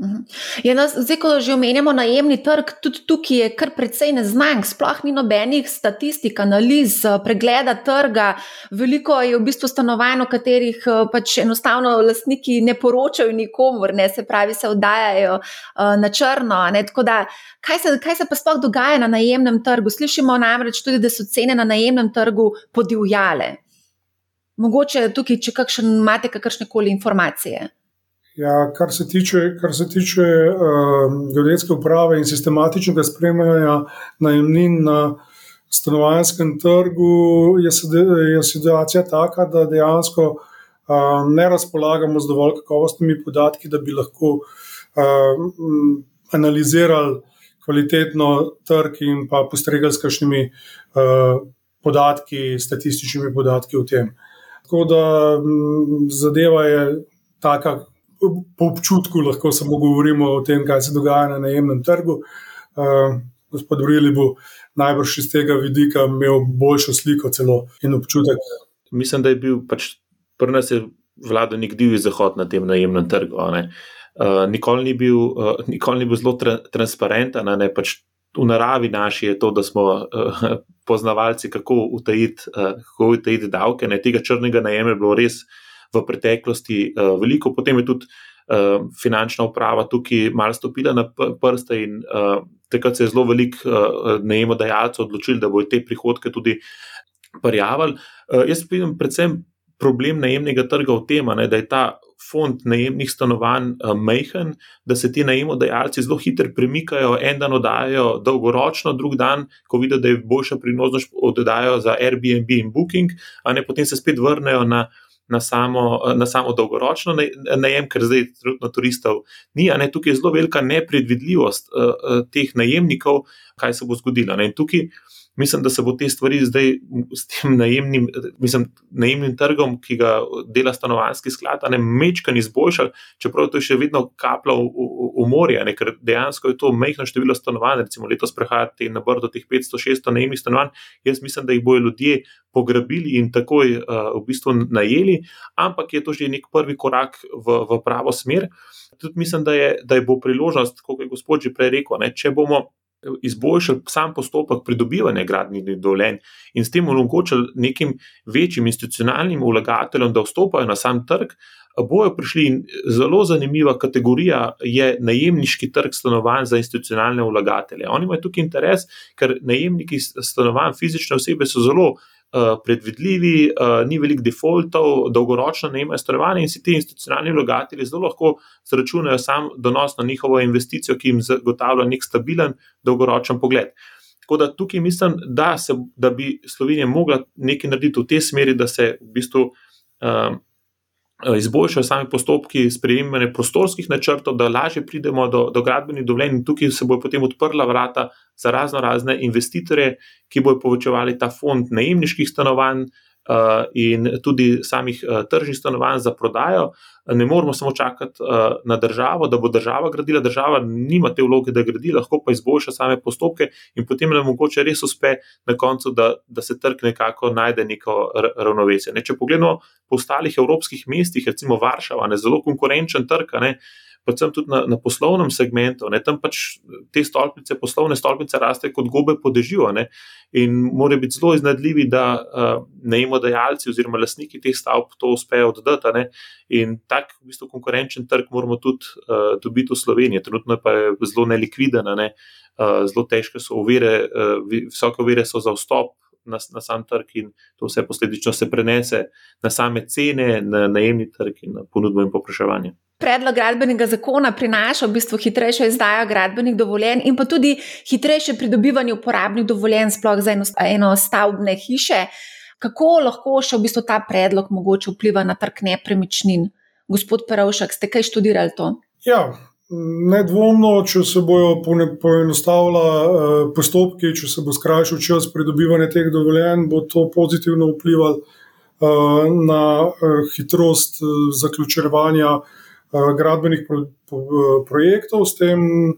Mhm. Ja, no, zdaj, ko že omenjamo najemni trg, tudi tukaj je kar precej neznank, sploh ni nobenih statistik, analiz, pregleda trga. Veliko je v bistvu stanovanj, o katerih eh, pač enostavno lastniki ne poročajo nikomor, ne se pravi, se oddajajo uh, na črno. Da, kaj, se, kaj se pa sploh dogaja na najemnem trgu? Slišimo namreč tudi, da so cene na najemnem trgu podivjale. Mogoče tukaj, če kakšen, imate kakršne koli informacije. Ja, kar se tiče, kar se tiče uh, geodetske uprave in sistematičnega spremljanja najemnin na stanovanjskem trgu, je, je situacija taka, da dejansko uh, ne razpolagamo z dovolj kakovostnimi podatki, da bi lahko uh, analizirali kvalitetno trg in pa postregali s kakšnimi uh, podatki, statističnimi podatki o tem. Tako da m, zadeva je taka, po občutku lahko samo govorimo o tem, kaj se dogaja na najemnem trgu. Uh, gospod Vrili bo najbrž iz tega vidika imel boljšo sliko celo in občutek. Mislim, da je bil pač pri nas vladal nek divji zahod na tem najemnem trgu. Uh, nikoli, ni bil, uh, nikoli ni bil zelo tra transparenten, ne pač v naravi naši je to, da smo uh, poznavalci, kako utajiti uh, davke. Ne, tega črnega najema je bilo res uh, v preteklosti uh, veliko, potem je tudi uh, finančna uprava tukaj malo stopila na prste in uh, takrat se je zelo velik uh, najemodajalcev odločil, da bodo te prihodke tudi prijavili. Uh, jaz vidim predvsem problem najemnega trga v tem, da je ta. Fond najemnih stanovanj uh, mehen, da se ti najemodajalci zelo hitro premikajo, en dan oddajajo dolgoročno, drug dan, ko vidijo, da je boljša priložnost, oddajajo za Airbnb in Booking, a ne potem se spet vrnejo na na samo, na samo dolgoročno najem, ker zdaj trenutno turistov ni. Ne, tukaj je zelo velika nepredvidljivost uh, teh najemnikov, kaj se bo zgodilo. Ne, tukaj mislim, da se bo te stvari zdaj s tem najemnim, mislim, najemnim trgom, ki ga dela stanovanski sklad, ne mečkan izboljšali, čeprav to je še vedno kapla v, v, v morje, ne, ker dejansko je to mehko število stanovanj, recimo letos prehajati na brdo teh 500-600 najemnih stanovanj. Jaz mislim, da jih bojo ljudje pograbili in takoj uh, v bistvu najeli, ampak je to že nek prvi korak v, v pravo smer. Tudi mislim, da je, da je bo priložnost, kot je gospod že prej rekel, ne, če bomo izboljšali sam postopek pridobivanja gradnih dovoljenj in s tem omogočili nekim večjim institucionalnim vlagateljem, da vstopajo na sam trg, bojo prišli in zelo zanimiva kategorija je najemniški trg stanovanj za institucionalne vlagatelje. Oni imajo tukaj interes, ker najemniki stanovanj, fizične osebe so zelo Eh, predvidljivi, uh, ni veliko defaultov, dolgoročno ne imajo stanovanja in si ti institucionalni vlagatelji zelo lahko zračunajo sam donos na njihovo investicijo, ki jim zagotavlja nek stabilen, dolgoročen pogled. Tako da tukaj mislim, da, se, da bi Slovenija mogla nekaj narediti v tej smeri, da se v bistvu. Uh, izboljšajo sami postopki sprejemanja prostorskih načrtov, da lažje pridemo do, do gradbenih dovoljenj, in tukaj se bojo potem odprla vrata za razno razne investitorje, ki bojo povečevali ta fond najemniških stanovanj, in tudi samih uh, tržnih stanovanj za prodajo. Ne moramo samo čakati na državo, da bo država gradila. Država nima te vloge, da gradi, lahko pa izboljša same postopke in potem nam mogoče res uspe na koncu, da, da se trg nekako najde neko ravnovesje. Ne, če pogledamo po ostalih evropskih mestih, recimo Varšava, ne zelo konkurenčen trg. Ne, predvsem tudi na, na poslovnem segmentu. Ne, tam pač te stolpice, poslovne stolpice, raste kot gobe po dežju. In mora biti zelo iznadljivi, da uh, najemodajalci oziroma lastniki teh stavb to uspejo oddati. In tak v bistvu konkurenčen trg moramo tudi uh, dobiti v Sloveniji. Trenutno pa je zelo nelikviden, ne, uh, zelo težke so uvire, uh, visoke uvire so za vstop. Na, na sam trg, in to vse posledično se prenese na same cene, na najemni trg, in na ponudbo in popraševanje predlog gradbenega zakona prinaša v bistvu hitrejšo izdajo gradbenih dovoljenj in pa tudi hitrejše pridobivanje uporabnih dovoljenj, sploh za eno stavbne hiše. Kako lahko še v bistvu ta predlog mogoče vpliva na trg nepremičnin? Gospod Perovšek, ste kaj študirali to? Ja, nedvomno, če se bojo poenostavila eh, postopki, če se bo skrajšal čas pridobivanja teh dovoljenj, bo to pozitivno vplivalo eh, na eh, hitrost zaključevanja gradbenih pro, pro, projektov, s tem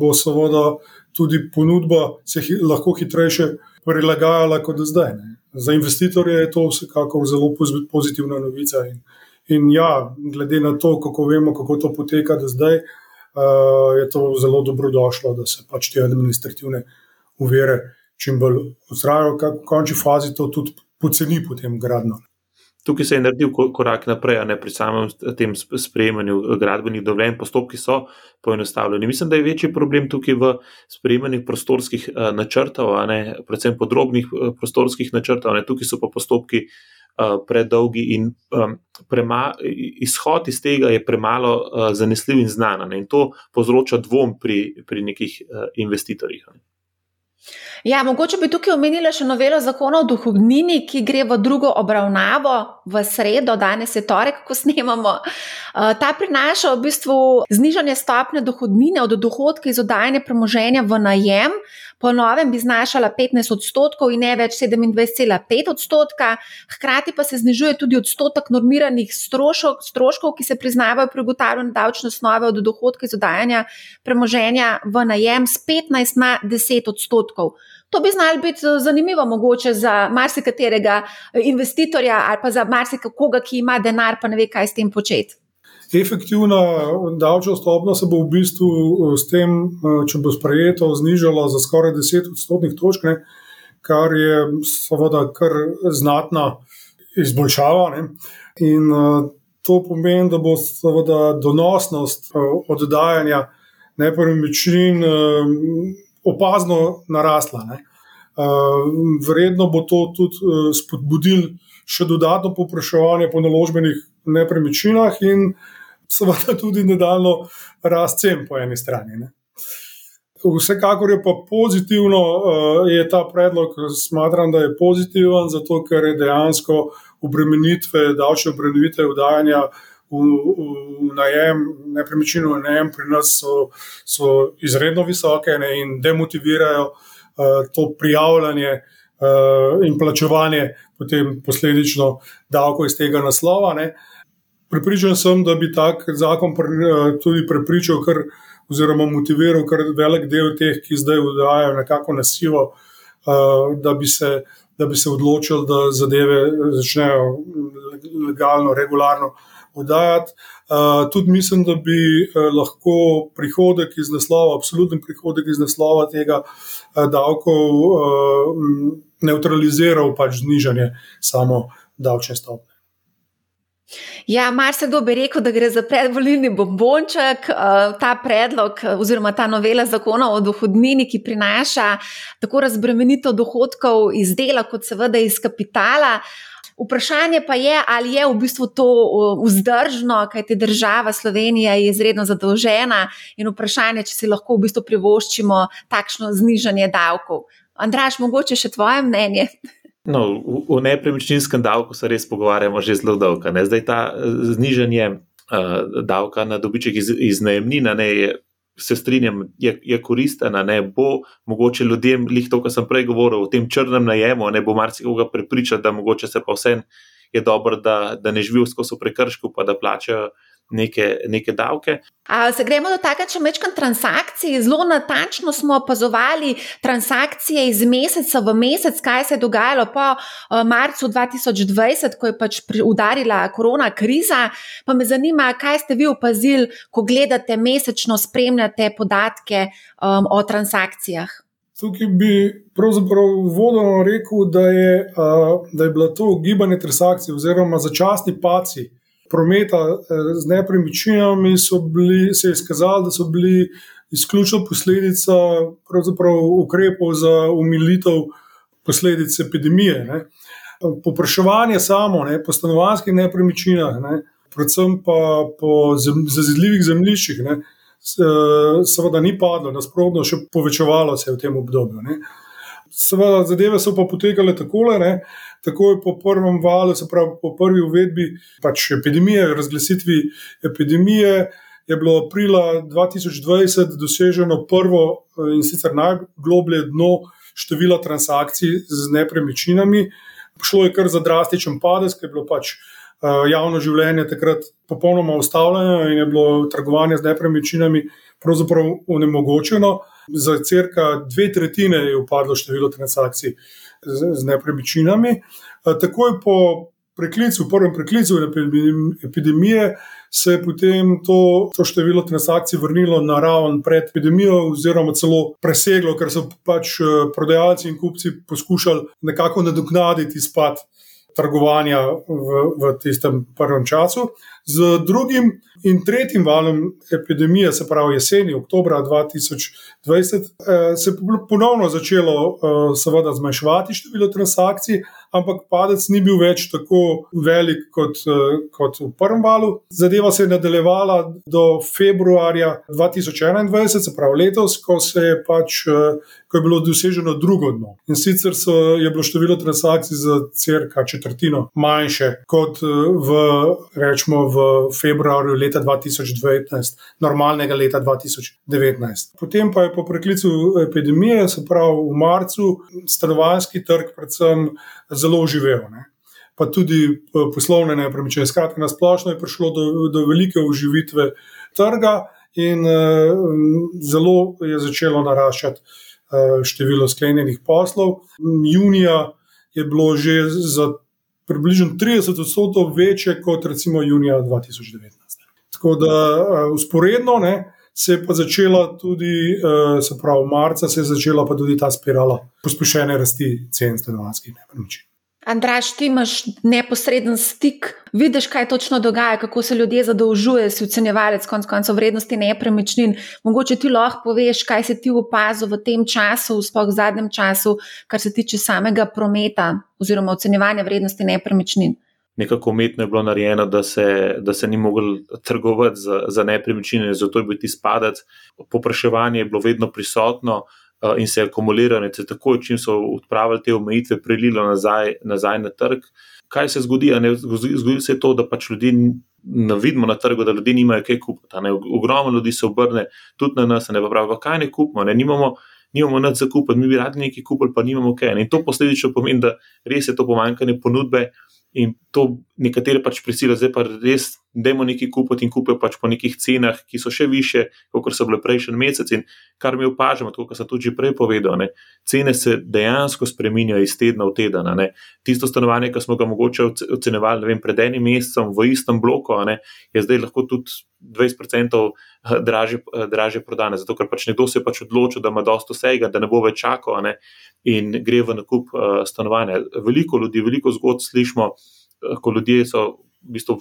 bo seveda tudi ponudba se hi, lahko hitreje prilagajala kot zdaj. Ne. Za investitorje je to vsekakor zelo pozitivna novica. In, in ja, glede na to, kako vemo, kako to poteka do zdaj, je to zelo dobrodošlo, da se pač te administrativne uvere čim bolj odstravijo, v končni fazi to tudi poceni potem gradno. Tukaj se je naredil korak naprej, ne pri samem tem sprejemanju gradbenih dovoljenj, postopki so poenostavljeni. Mislim, da je večji problem tukaj v sprejemanju prostorskih uh, načrtov, ne, predvsem podrobnih uh, prostorskih načrtov. Ne. Tukaj so pa postopki predolgi in um, prema, izhod iz tega je premalo uh, zanesljiv in znan. Ne. In to povzroča dvom pri, pri nekih uh, investitorjih. Ne. Ja, mogoče bi tukaj omenila še novelo zakona o dohodnini, ki gre v drugo obravnavo v sredo, danes je torek, ko snemamo. Eh, ta prinaša v bistvu znižanje stopne dohodnine od dohodka iz oddajanja premoženja v najem. Po novem bi znašala 15 odstotkov in ne več 27,5 odstotka, hkrati pa se znižuje tudi odstotek normiranih strošok, stroškov, ki se priznavajo pri ugotavljanju davčne osnove od dohodka iz oddajanja premoženja v najem z 15 na 10 odstotkov. To bi znalo biti eh, zanimivo, mogoče za marsikaterega eh, investitorja ali pa za marsikoga, ki ima denar, pa ne ve, kaj s tem početi. Efektivna davčna stopnja se bo v bistvu eh, s tem, če bo sprejeto, znižala za skoraj 10 odstotnih točk, ne, kar je seveda kar znatna izboljšava. Ne. In to pomeni, da bo seveda donosnost oddajanja nepremičnin opazno narasla. Ne. Vredno bo to tudi e, spodbudil še dodatno popraševanje po naložbenih nepremičninah in seveda tudi nadaljno rast cen po eni strani. Ne. Vsekakor je pa pozitivno, e, je ta predlog, smatram, da je pozitiven, zato ker je dejansko obremenitve, davčne obremenitve vdajanja v, v najem, nepremičnino v najem pri nas so, so izredno visoke ne, in demotivirajo uh, to prijavljanje uh, in plačevanje, potem posledično davko iz tega naslova. Ne. Pripričan sem, da bi tak zakon pri, uh, tudi prepričal, kar, oziroma motiviral kar velik del teh, ki zdaj vdajajo nekako na sivo, uh, da bi se. Da bi se odločili, da zadeve začnejo legalno, regularno uh, oddajati. Uh, tudi mislim, da bi uh, lahko prihodek iz naslova, absoluten prihodek iz naslova tega uh, davkov, uh, neutraliziral pač znižanje samo davčne stopnje. Ja, marsikdo bi rekel, da gre za predvolilni bombonček. Ta predlog, oziroma ta novela zakona o dohodnini, ki prinaša tako razbremenitev dohodkov iz dela, kot seveda iz kapitala. Vprašanje pa je, ali je v bistvu to vzdržno, kajti država Slovenija je izredno zadolžena in vprašanje, če si lahko v bistvu privoščimo takšno znižanje davkov. Andraš, mogoče še tvoje mnenje? No, v, nepremičninskem davku se res pogovarjamo že zelo dolgo. Zdaj ta znižanje uh, davka na dobiček iz, iz najemnina ne, je, se strinjam, je, je koristena, ne bo mogoče ljudem, lih to, kar sem prej govoril, o tem črnem najemu, ne bo marsikoga prepričati, da mogoče se pa vsem je dobro, da, da ne živijo skozi prekršku, pa da plačajo neke, neke davke. A se gremo dotakniti še večkrat transakcij. Zelo natančno smo opazovali transakcije iz meseca v mesec, kaj se je dogajalo po uh, marcu 2020, ko je pač udarila korona kriza. Pa me zanima, kaj ste vi opazili, ko gledate mesečno, spremljate podatke um, o transakcijah. Tukaj bi pravzaprav vodno rekel, da je, uh, da je bilo to gibanje transakcij oziroma začasni paci prometa eh, z nepremičninami bili, se je izkazalo, da so bili izključno posledica ukrepov za umilitev posledic epidemije. Ne. Popraševanje samo ne, po stanovanjskih nepremičninah, ne, predvsem pa po zazidljivih zemljiščih, ne, seveda ni padlo, nasprotno, še povečevalo se je v tem obdobju. Ne. Seveda, zadeve so pa potekale takole. Ne, takoj po prvem valu, se pravi po prvi uvedbi pač epidemije, razglasitvi epidemije, je bilo aprila 2020 doseženo prvo eh, in sicer najgloblje dno števila transakcij z nepremičninami. Šlo je kar za drastičen padec, ker je bilo pač eh, javno življenje takrat popolnoma ustavljeno in je bilo trgovanje z nepremičninami pravzaprav onemogočeno. Za crka dve tretjine je upadlo število transakcij z, z nepremičninami. Takoj po preklicu, prvem preklicu epidemije, se je potem to, to število transakcij vrnilo na raven pred epidemijo, oziroma celo preseglo, ker so pač prodajalci in kupci poskušali nekako nadoknaditi izpad trgovanja v, v tistem prvem času. Z drugim in tretjim valom epidemije, se pravi jeseni, oktober 2020, se je ponovno začelo seveda, zmanjševati število transakcij, ampak padec ni bil več tako velik kot, kot v prvem valu. Zadeva se je nadaljevala do februarja 2021, se pravi letos, ko, se je, pač, ko je bilo doseženo drugo dno. In sicer so, je bilo število transakcij za crka četrtino manjše kot v, rečemo, v februarju leta 2019, normalnega leta 2019. Potem pa je po preklicu epidemije, se pravi v marcu, stanovanjski trg predvsem zelo oživel. Ne. Pa tudi eh, poslovne nepremičnine. Skratka, na splošno je prišlo do, do velike oživitve trga, in uh, zelo je začelo naraščati število sklenjenih poslov. Junija je bilo že za približno 30 odstotkov večje kot recimo junija 2019. Tako da usporedno ne, se je pa začela tudi, se pravi, marca se je začela pa tudi ta spirala pospešene rasti cen stanovanjskih nepremičnin. Andraš, ti imaš neposreden stik, vidiš, kaj točno dogaja, kako se ljudje zadolžujejo, si ocenjevalec konc koncev vrednosti nepremičnin. Mogoče ti lahko poveš, kaj si ti opazil v tem času, sploh v zadnjem času, kar se tiče samega prometa oziroma ocenjevanja vrednosti nepremičnin. Nekako umetno je bilo narejeno, da se, da se ni mogel trgovati za, za nepremičnine, zato je bil ti spadec. Popraševanje je bilo vedno prisotno, in se je akumuliralo, in se takoj, čim so odpravili te omejitve, prelilo nazaj, nazaj na trg. Kaj se zgodi? Zgodi se to, da pač ljudi ne vidimo na trgu, da ljudje nimajo kaj kupiti. Ogromno ljudi se obrne tudi na nas, ne pa pravi, kaj ne kupimo, ne nimamo. Nimamo nič za kupiti, mi bi radi nekaj kupili, pa nimamo kaj. In to posledično pomeni, da res je to pomankanje ponudbe, In to nekatere pač prisilijo, zdaj pa res, da imamo nekaj kupiti in kupijo pač po nekih cenah, ki so še više, kot so bile prejšnji mesec. In kar mi opažamo, kot sem tudi prej povedal, ne, cene se dejansko spreminjajo iz tedna v teden. Ne. Tisto stanovanje, ki smo ga mogoče ocenjevali vem, pred enim mesecem v istem bloku, ne, je zdaj lahko tudi 20% dražje, dražje prodane. Zato, ker pač nekdo se je pač odločil, da ima dosto vsega, da ne bo več čakal in gre v nakup uh, stanovanja. Veliko ljudi, veliko zgodb slišimo, ko ljudje so v bistvu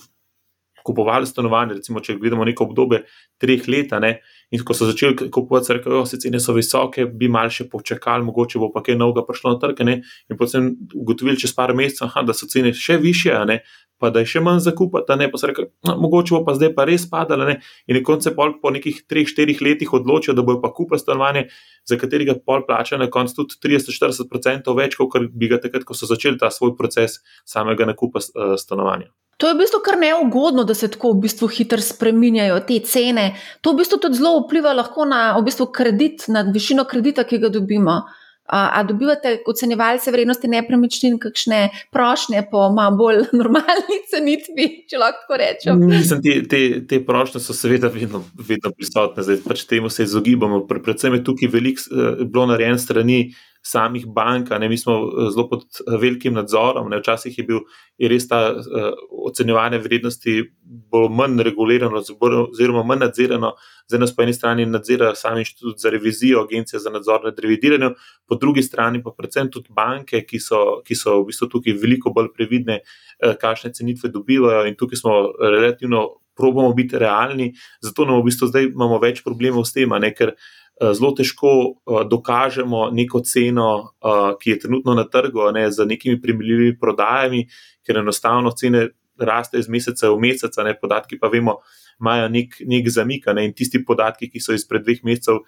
kupovali stanovanje, recimo, če gledamo neko obdobje treh let, ne, in ko so začeli kupovati, so rekli, da so cene visoke, bi mal še počakali, mogoče bo pa kaj novega prišlo na trg. Ne, in potem ugotovili čez par mesecev, da so cene še više, ne, pa da je še manj zakupati, ne pa se reče, no, mogoče bo pa zdaj pa res padalo. Ne? In na koncu pol po nekih 3-4 letih odločijo, da bojo pa kupili stanovanje, za katerega pol plača na koncu tudi 30-40% več, kot bi ga takrat, ko so začeli ta svoj proces samega nakupa uh, stanovanja. To je v bistvu kar neugodno, da se tako v bistvu hitro spreminjajo te cene. To v bistvu tudi zelo vpliva na v bistvu kredit, na višino kredita, ki ga dobimo. A dobivate ocenjevalce vrednosti nepremičnin, kakšne prošnje po malo bolj normalni cenitvi, če lahko tako rečem? Mislim, te, te, te prošnje so seveda vedno, vedno prisotne, zdaj pač temu se izogibamo. Predvsem je tukaj veliko eh, bilo narejeno strani samih bank, ne, mi smo eh, zelo pod eh, velikim nadzorom. Ne, včasih je bil je res ta uh, ocenjevanje vrednosti bolj manj regulirano, oziroma manj nadzirano. Zdaj nas po eni strani nadzira sam inštitut za revizijo, agencija za nadzor nad revidiranjem, po drugi strani pa predvsem tudi banke, ki so, ki so v bistvu tukaj veliko bolj previdne, uh, kakšne cenitve dobivajo in tukaj smo relativno. Probamo biti realni, zato imamo v bistvu zdaj več problemov s tem, ne, ker Eh, zelo težko uh, dokažemo neko ceno, uh, ki je trenutno na trgu, ne, z nekimi primerljivimi prodajami, ker enostavno cene rastejo iz meseca v mesec, ne podatki pa vemo, imajo nek, nek zamik. Ne, in tisti podatki, ki so izpred dveh mesecev,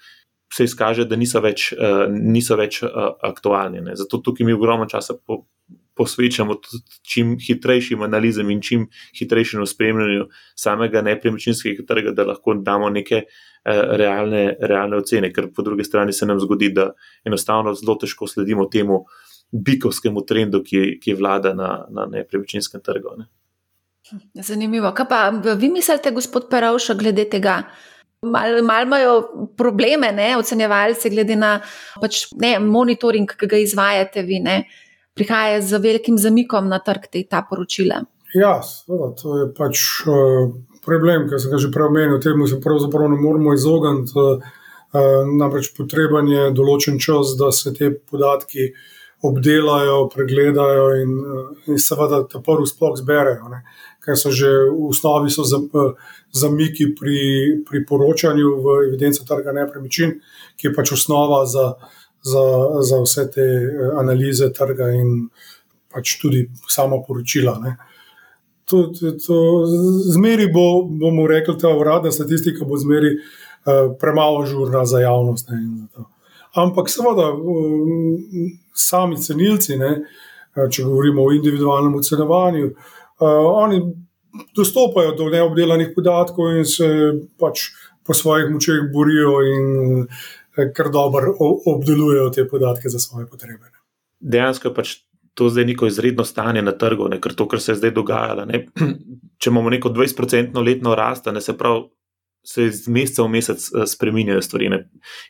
se izkaže, da niso več, niso več aktualni. Ne. Zato tukaj mi ogromno časa po, posvečamo čim hitrejšim analizam in čim hitrejšemu spremljanju samega nepremičninskega trga, da lahko damo neke. Eh, realne, realne ocene, ker po drugi strani se nam zgodi, da enostavno zelo težko sledimo temu bikovskemu trendu, ki, ki vlada na, na nepremičninskem trgu. Ne. Zanimivo. Kaj pa vi mislite, gospod Peravša, glede tega? Malo mal imajo probleme, ne, ocenjevalci, glede na pač, ne, monitoring, ki ga izvajate vi, ne, prihaja z velikim zamikom na trg te ta poročila. Ja, seveda, to je pač. Uh problem, ki sem ga že prej omenil, temu se pravzaprav ne moremo izogniti. Eh, namreč potreben je določen čas, da se te podatki obdelajo, pregledajo in, eh, in seveda ta prvi sploh zberejo. Ne. Ker so že v osnovi zamiki pri, pri poročanju v evidenci trga nepremičnin, ki je pač osnova za, za, za vse te analize trga in pač tudi samo poročila. Ne to, to, to, zmeri bo, bomo rekli, ta uradna statistika bo zmeri uh, premalo žurna za javnost. Ne, Ampak seveda, um, sami cenilci, ne, eh, če govorimo o individualnem ocenjevanju, uh, oni dostopajo do neobdelanih podatkov in se pač po svojih močeh borijo in uh, kar dobro obdelujejo te podatke za svoje potrebe. Dejansko je pač to zdaj neko izredno stanje na trgu, ne, ker to, kar se je zdaj dogajalo. Ne, če imamo neko 20-odstotno letno rast, ne se pravi, se iz meseca v mesec eh, spremenjajo stvari. Ne.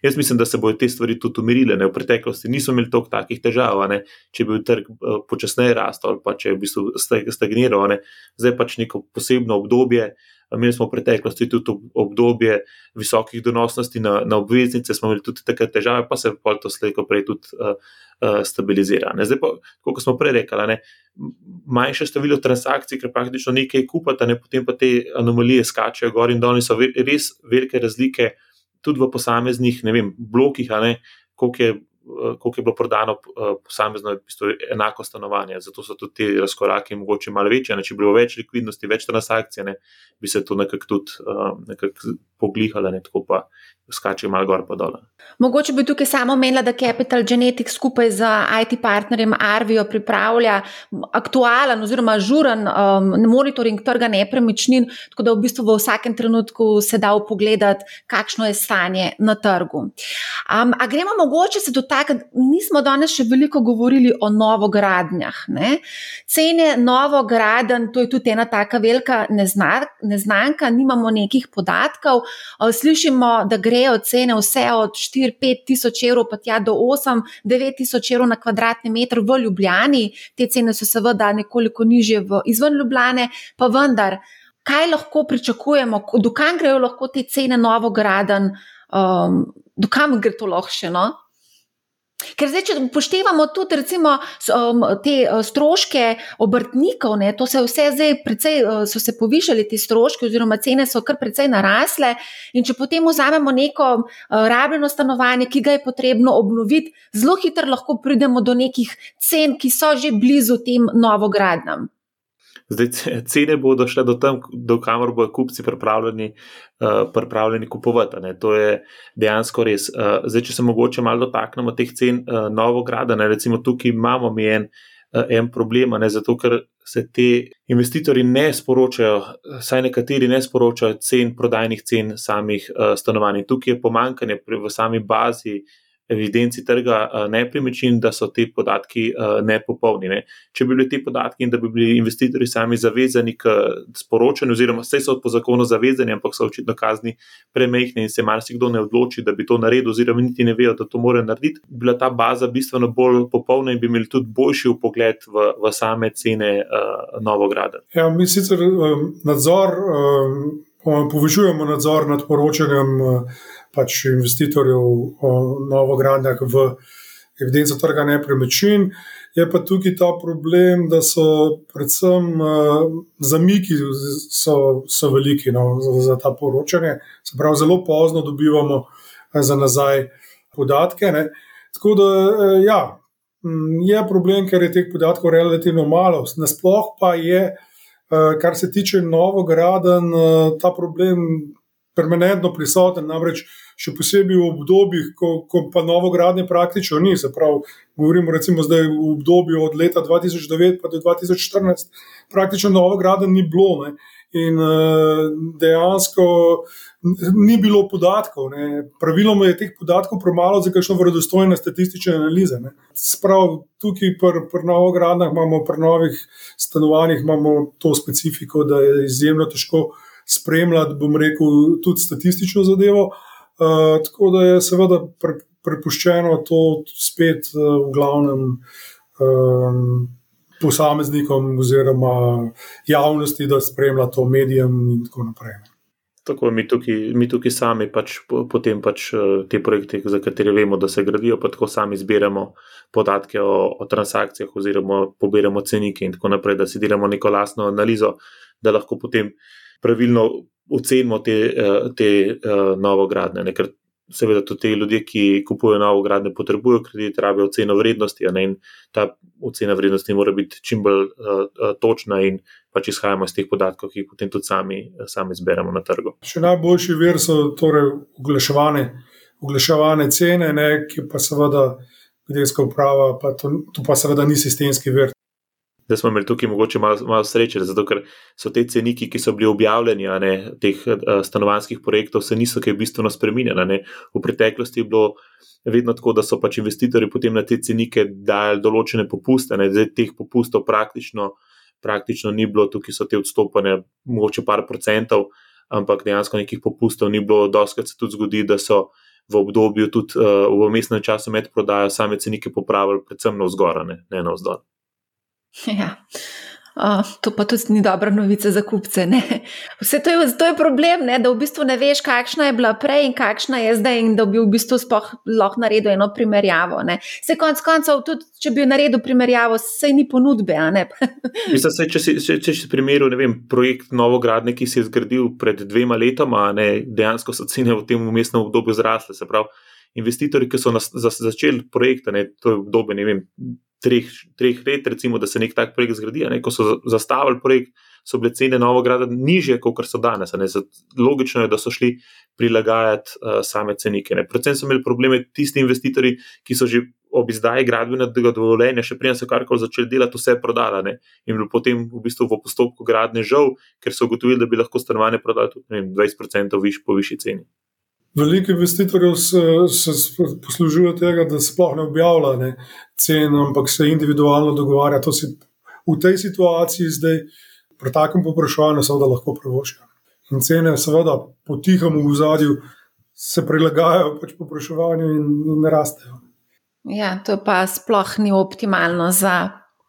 Jaz mislim, da se bodo te stvari tudi umirile. Ne. V preteklosti nismo imeli toliko takih težav, ne. če bi trg uh, počasneje rastel ali pa če bi bistvu stagniral. Ne. Zdaj pač neko posebno obdobje. Imeli smo v preteklosti tudi obdobje visokih donosnosti na, na obveznice, smo imeli tudi take težave, pa se pa to slejko prej tudi uh, uh, stabilizira. Ne? Zdaj, pa, kot smo prej rekli, ne? manjše število transakcij, ker praktično nekaj kupate, ne? potem pa te anomalije skačejo gor in dol, in so res velike razlike tudi v posameznih vem, blokih, koliko je koliko je bilo prodano eh, posamezno, v bistvu enako stanovanje. Zato so tudi ti razkoraki mogoče malo večji. Če bi bilo več likvidnosti, več transakcij, ne, bi se to nekako tudi uh, nekak poglihalo, ne, tako pa skače malo gor in dol. Mogoče bi tukaj samo omenila, da Capital Genetics skupaj z IT partnerjem Arvijo pripravlja aktualen oziroma žuren um, monitoring trga nepremičnin, tako da v bistvu v vsakem trenutku se da upogledati, kakšno je stanje na trgu. Um, a gremo mogoče se dotakniti. Nismo danes še veliko govorili o novogradnjah. Ne? Cene novograden, to je tudi ena taka velika neznanka, nimamo nekih podatkov. Slišimo, da grejo cene vse od 4-5 tisoč evrov, pa tja do 8-9 tisoč evrov na kvadratni meter v Ljubljani. Te cene so seveda nekoliko nižje v izven Ljubljane, pa vendar. Kaj lahko pričakujemo, dokam grejo lahko te cene novograden, um, dokam gre to lahko še? No? Ker zdaj, če upoštevamo tudi recimo, um, te uh, stroške obrtnikov, ne, to se vse zdaj precej, uh, so se povišali ti stroški, oziroma cene so kar precej narasle. In če potem vzamemo neko uh, rabljeno stanovanje, ki ga je potrebno obnoviti, zelo hitro lahko pridemo do nekih cen, ki so že blizu tem novogradnjam. Zdaj, cene bodo šle do tam, do kamor bodo kupci pripravljeni, uh, pripravljeni kupovati. Ne. To je dejansko res. Uh, zdaj, če se mogoče malo dotaknemo teh cen uh, novograda, ne, recimo tukaj imamo mi en, uh, en problem, ne, zato ker se ti investitorji ne sporočajo, saj nekateri ne sporočajo cen, prodajnih cen samih uh, stanovanj. Tukaj je pomankanje v sami bazi evidenci trga nepremičnin, da so ti podatki nepopolni. Ne. Če bi bili ti podatki in da bi bili investitorji sami zavezani k sporočanju, oziroma vse so po zakonu zavezani, ampak so očitno kazni premehne in se marsikdo ne odloči, da bi to naredil, oziroma niti ne vejo, da to morajo narediti, bi bila ta baza bistveno bolj popolna in bi imeli tudi boljši pogled v, v same cene uh, novograda. Ja, mi sicer um, nadzor, um, povečujemo nadzor nad poročanjem. Pač investitorjev o novogradnjah v evidenco trga nepremičnin. Je pa tukaj ta problem, da so predvsem uh, zamiki so, so veliki no, za, za ta poročanje. Se pravi, zelo pozno dobivamo uh, za nazaj podatke. Ne. Tako da uh, ja, je problem, ker je teh podatkov relativno malo. Nasploh pa je, uh, kar se tiče novograden, uh, ta problem permanentno prisoten. Namreč še posebej v obdobjih, ko, ko pa novogradnje praktično ni. Se pravi, govorimo recimo zdaj v obdobju od leta 2009 do 2014, praktično novogradnje ni bilo. Ne. In uh, dejansko ni bilo podatkov. Ne. Praviloma je teh podatkov premalo za kakšno verodostojne statistične analize. Sprav tukaj pri pr novogradnjah pri novih stanovanjih imamo to specifiko, da je izjemno težko spremljati, bom rekel, tudi statistično zadevo. Uh, Eh, tako da je seveda pre, prepuščeno to spet uh, v glavnem um, posameznikom oziroma javnosti, da spremlja to medijem in tako naprej. Tako mi tukaj, mi tukaj sami pač, potem pač te projekte, za katere vemo, da se gradijo, pa tako sami zbiramo podatke o, o transakcijah, oziroma pobiramo cenike in tako naprej, da si delamo neko lastno analizo, da lahko potem pravilno ocenimo te, eh, te uh, novogradnje. Ne? Ker seveda tudi ti ljudje, ki kupujejo novogradnje, potrebujejo kredit, rabijo oceno vrednosti. In ta ocena vrednosti mora biti čim bolj uh, točna in pač izhajamo iz teh podatkov, ki jih potem tudi sami, sami zberemo na trgu. Še najboljši vir so torej oglaševane, oglaševane cene, ne? ki pa seveda. Gdeska uprava, pa to, to pa seveda ni sistemski vir da smo imeli tukaj mogoče malo, malo sreče, zato ker so te ceniki, ki so bili objavljeni, ne, teh uh, stanovanjskih projektov, se niso kaj bistveno spremenili. V preteklosti je bilo vedno tako, da so pač investitorji potem na te cenike dajali določene popuste, ne, zdaj teh popustov praktično, praktično ni bilo, tukaj so te odstopanja, mogoče par procentov, ampak dejansko nekih popustov ni bilo, doskrat se tudi zgodi, da so. V obdobju, tudi uh, v mestnem času, med prodajo, same cenike popravili, predvsem na vzgor, ne, ne na vzdolj. Ja. Uh, to pa tudi ni dobra novica za kupce. Vse to je, to je problem, ne? da v bistvu ne veš, kakšna je bila prej in kakšna je zdaj, in da bi v bistvu lahko naredil eno primerjavo. Se konc koncev, tudi če bi naredil primerjavo, se ni ponudbe. Mislim, se, če si, če, če si primerjal projekt Novogradne, ki si je zgradil pred dvema letoma, ne, dejansko so cene v tem umestnem obdobju zrasle. Se pravi, investitorji, ki so nas, za, začeli projekt, ne, to je obdobje, ne vem treh, treh let, recimo, da se nek tak projekt zgradi. Ne? Ko so zastavili projekt, so bile cene Novograda niže, kot so danes. Logično je, da so šli prilagajati uh, same cenike. Ne? Predvsem so imeli probleme tisti investitorji, ki so že ob izdaji gradbenega dovoljenja, še prej so karkoli začeli delati, vse prodali. In bil potem v bistvu v postopku gradne žal, ker so ugotovili, da bi lahko stanovanje prodali tudi vem, 20% viš, po višji ceni. Veliko investitorjev se, se poslužuje tega, da se sploh ne objavlja ne, cen, ampak se individualno dogovarja. To si v tej situaciji zdaj, pri takem popraševanju, seveda lahko privoščijo. In cene, seveda, potihamo v zadju, se prilagajajo pač popraševanju in, in rastejo. Ja, to pa sploh ni optimalno za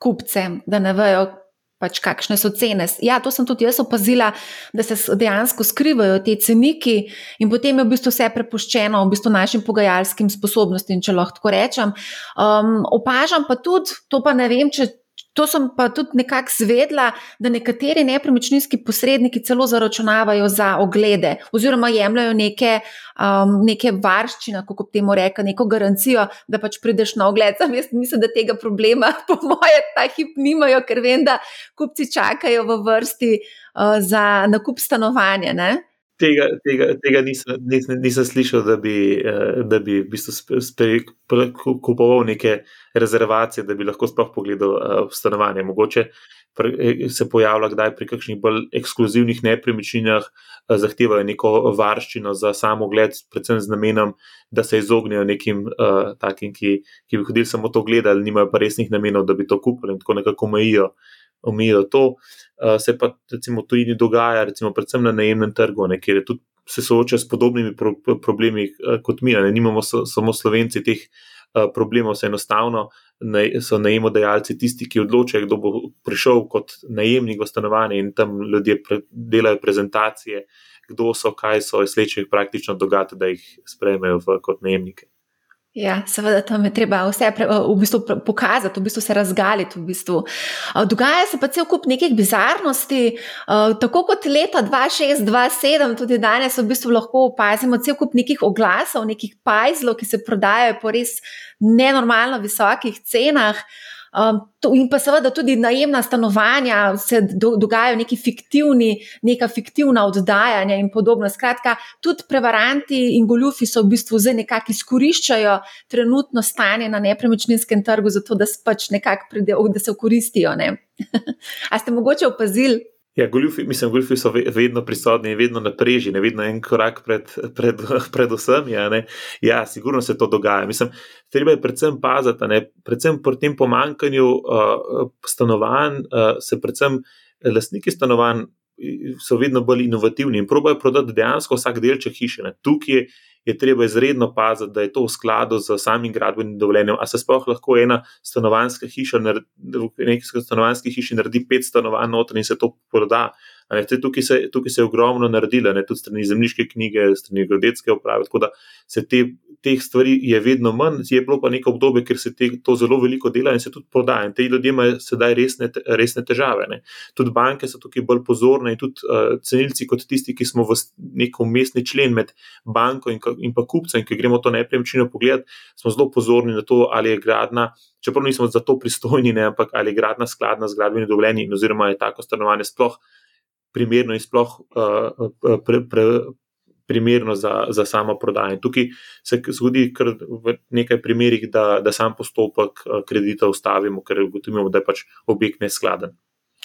kupce, da ne vejo, pač kakšne so cene. Ja, to sem tudi jaz opazila, da se dejansko skrivajo te ceniki in potem je v bistvu vse prepuščeno v bistvu našim pogajalskim sposobnostim, če lahko rečem. Um, opažam pa tudi, to pa ne vem, če. To sem pa tudi nekako zvedla, da nekateri nepremičninski posredniki celo zaračunavajo za oglede, oziroma jemljajo neke, um, neke varščine, kako temu reka, neko garancijo, da pač prideš na ogled. Sam jaz mislim, da tega problema, po moje, ta hip nimajo, ker vem, da kupci čakajo v vrsti uh, za nakup stanovanja. Ne? Tega, tega, tega nisem, nisem, nisem slišal, da bi, eh, da bi v bistvu kupoval neke rezervacije, da bi lahko sploh pogledal eh, stanovanje. Mogoče eh, se pojavlja kdaj pri kakšnih bolj ekskluzivnih nepremičninah, zahtevajo neko varščino za samo gled, predvsem z namenom, da se izognejo nekim uh, takim, ki, ki bi hodili samo to gledali, nimajo pa resnih namenov, da bi to kupili in tako nekako omejijo. Omejijo to. Eh, se pa recimo tujini dogaja, recimo predvsem na najemnem trgu, ne, kjer tudi se sooča s podobnimi pro, problemi uh, kot mi. Ne, nimamo so, samo slovenci teh uh, problemov, se enostavno ne, so najemodajalci tisti, ki odločajo, kdo bo prišel kot najemnik v stanovanje in tam ljudje pre, delajo prezentacije, kdo so, kaj so, sleče jih praktično dogajati, da jih sprejmejo v, kot najemnike. Ja, seveda, tam je treba vse pre, v bistvu pokazati, v bistvu se razgaliti. V bistvu. Dogaja se pa cel kup nekih bizarnosti, tako kot leta 2006-2007, tudi danes v bistvu lahko opazimo cel kup nekih oglasov, nekih pajzlov, ki se prodajajo po res nenormalno visokih cenah. Um, to, in pa seveda tudi najemna stanovanja, se do, dogajajo neki fiktivni, neka fiktivna oddajanja in podobno. Skratka, tudi prevaranti in goljufi so v bistvu zdaj nekako izkoriščajo trenutno stanje na nepremičninskem trgu, zato da, pač pridejo, da se okoristijo. A ste mogoče opazili? Ja, goljufi, mislim, goljufi so vedno prisotni in vedno napreženi, vedno en korak pred, pred, pred vsemi. Ja, ja, sigurno se to dogaja. Mislim, treba je predvsem paziti, ne? predvsem pri tem pomankanju uh, stanovanj, uh, se predvsem lastniki stanovanj so vedno bolj inovativni in probojajo prodati dejansko vsak delček hiše. Ne? Tukaj je treba izredno paziti, da je to v skladu z samim gradbenim dovoljenjem. A se sploh lahko ena stanovanska hiša, v neki stanovanski hiši naredi pet stanovanj noter in se to proda. Ne, tukaj, se, tukaj se je ogromno naredilo, ne, tudi strani zemljiške knjige, strani geodetske uprave. Tako da se te, teh stvari je vedno manj, je bilo pa neko obdobje, ker se te, to zelo veliko dela in se tudi prodaja. In te ljudje imajo sedaj resne, resne težave. Ne. Tudi banke so tukaj bolj pozorne in tudi uh, cenilci, kot tisti, ki smo v nekem mestni člen med banko in, in pa kupcem, ki gremo to nepremičnino pogledati, smo zelo pozorni na to, ali je gradna. Čeprav nismo za to pristojni, ne, ampak ali je gradna skladna z gradbenimi dovoljenji, oziroma je tako stanovanje sploh primerno in sploh uh, pre, pre, primerno za, za samo prodajo. Tukaj se zgodi v nekaj primerih, da, da sam postopek uh, kredita ustavimo, ker ugotovimo, da je pač objekt neskladen.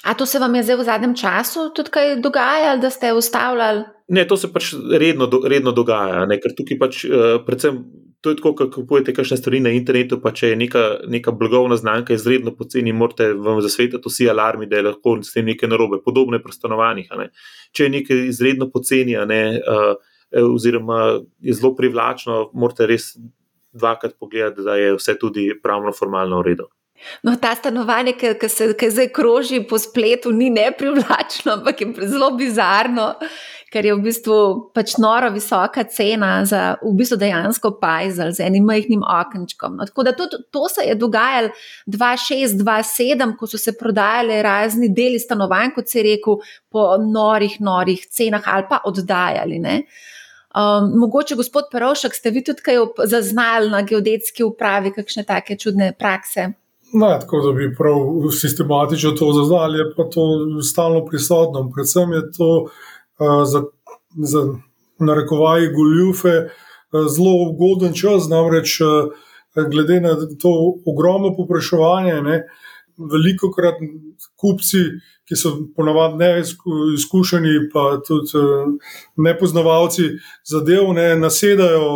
A to se vam je zdaj v zadnjem času tudi kaj dogajalo, da ste ustavljali? Ne, to se pač redno, redno dogaja, ne? ker tukaj pač uh, predvsem to je tako, kot kupujete kakšne stvari na internetu, pa če je neka, neka blagovna znamka izredno poceni, morate vam zasvetiti vsi alarmi, da je lahko s tem nekaj narobe. Podobno je pri stanovanjih. Če je nekaj izredno poceni, ne, uh, oziroma je zelo privlačno, morate res dvakrat pogledati, da je vse tudi pravno, formalno v redu. No, ta stanovanje, ki, ki se ki zdaj kroži po spletu, ni neprivlačno, ampak je zelo bizarno, ker je v bistvu pač noro visoka cena za v bistvu dejansko pajzel z enim majhnim okenčkom. No, tako da tudi to se je dogajalo 2006-2007, ko so se prodajali razni deli stanovanj, kot se je rekel, po norih, norih cenah ali pa oddajali. Um, mogoče, gospod Perovšek, ste vi tudi kaj zaznali na geodetski upravi, kakšne take čudne prakse? Ne, tako da bi prav sistematično to zaznali, je pa to stalno prisotno. Predvsem je to uh, za, za narekovaje goljufe uh, zelo ugoden čas, namreč uh, glede na to ogromno popraševanje, ne, veliko krat kupci, ki so ponavadi neizkušeni, pa tudi uh, nepoznavalci zadev, ne nasedajo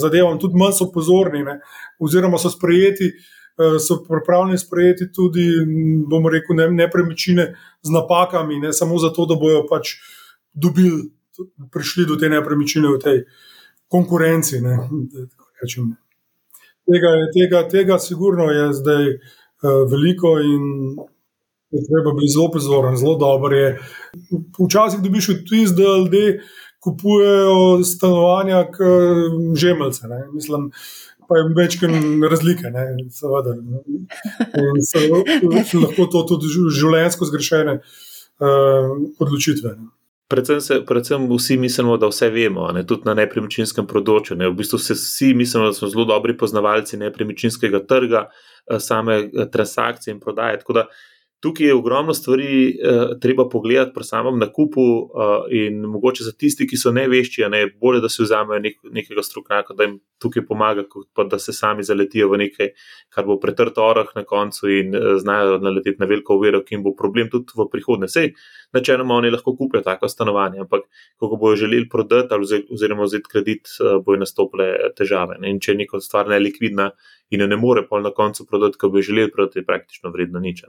zadevam, tudi manj so pozorni, ne, oziroma so sprejeti. Eh, so pripravljeni sprejeti tudi, bomo rekel, ne, nepremičnine z napakami, ne samo zato, da bojo pač dobili, prišli do te nepremičnine v tej konkurenci. Ne, tega, tega, tega, sigurno je zdaj uh, veliko in je treba biti zelo pozoren, zelo dober. Je. Včasih dobiš vtis, da ljudje kupujejo stanovanja, kot žemelce. Ne. Mislim, pa je večkrat razlike, ne, seveda. In se lahko to tudi življenjsko zgrešene uh, odločitve. Ne. Predvsem, se, predvsem vsi mislimo, da vse vemo, ne, tudi na nepremičninskem področju. Ne. V bistvu vsi mislimo, da smo zelo dobri poznavalci nepremičninskega trga, eh, same eh, transakcije in prodaje. Tako da tukaj je ogromno stvari, uh, treba pogledati pri samem nakupu, uh, in mogoče za tisti, ki so nevešči, ne bolje, da si vzamejo nek, nekega strokovnjaka, da jim tukaj pomaga, kot pa da se sami zaletijo v nekaj, kar bo pretrto orah na koncu in uh, znajo naleteti na veliko uvero, ki jim bo problem tudi v prihodnje. Sej, načeloma oni lahko kupijo tako stanovanje, ampak ko bojo želeli prodati ali oziroma vzeti kredit, uh, bojo nastopile težave. Ne? In če je neka stvar nelikvidna in jo ne more pol na koncu prodati, ko bi želeli prodati, je praktično vredno nič.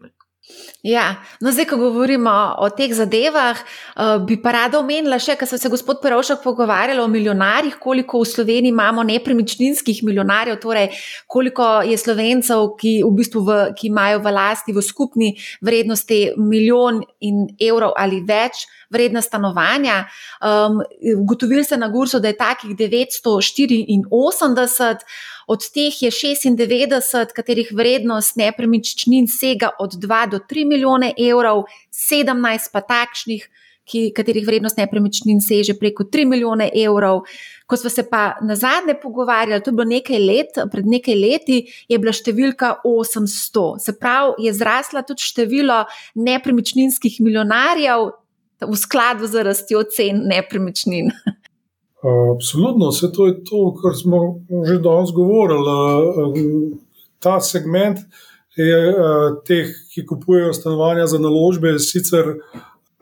Ja, no, zdaj, ko govorimo o teh zadevah, uh, bi pa rada omenila še, ker so se gospod Perovšek pogovarjali o milijonarjih, koliko v Sloveniji imamo nepremičninskih milijonarjev, torej koliko je slovencev, ki, v bistvu v, ki imajo v lasti v skupni vrednosti milijon in evrov ali več vredna stanovanja. Um, ugotovili se na Gursu, da je takih 984, od teh je 96, katerih vrednost nepremičnin sega od 2 do 3 milijone evrov, 17 pa takšnih, ki, katerih vrednost nepremičnin seže preko 3 milijone evrov. Ko smo se pa na zadnje pogovarjali, to je bilo nekaj let, pred nekaj leti, je bila številka 800. Se pravi, je zrasla tudi število nepremičninskih milijonarjev, v skladu z rastjo cen nepremičnin. Absolutno, vse to je to, kar smo že danes govorili. Ta segment je teh, ki kupujejo stanovanja za naložbe, sicer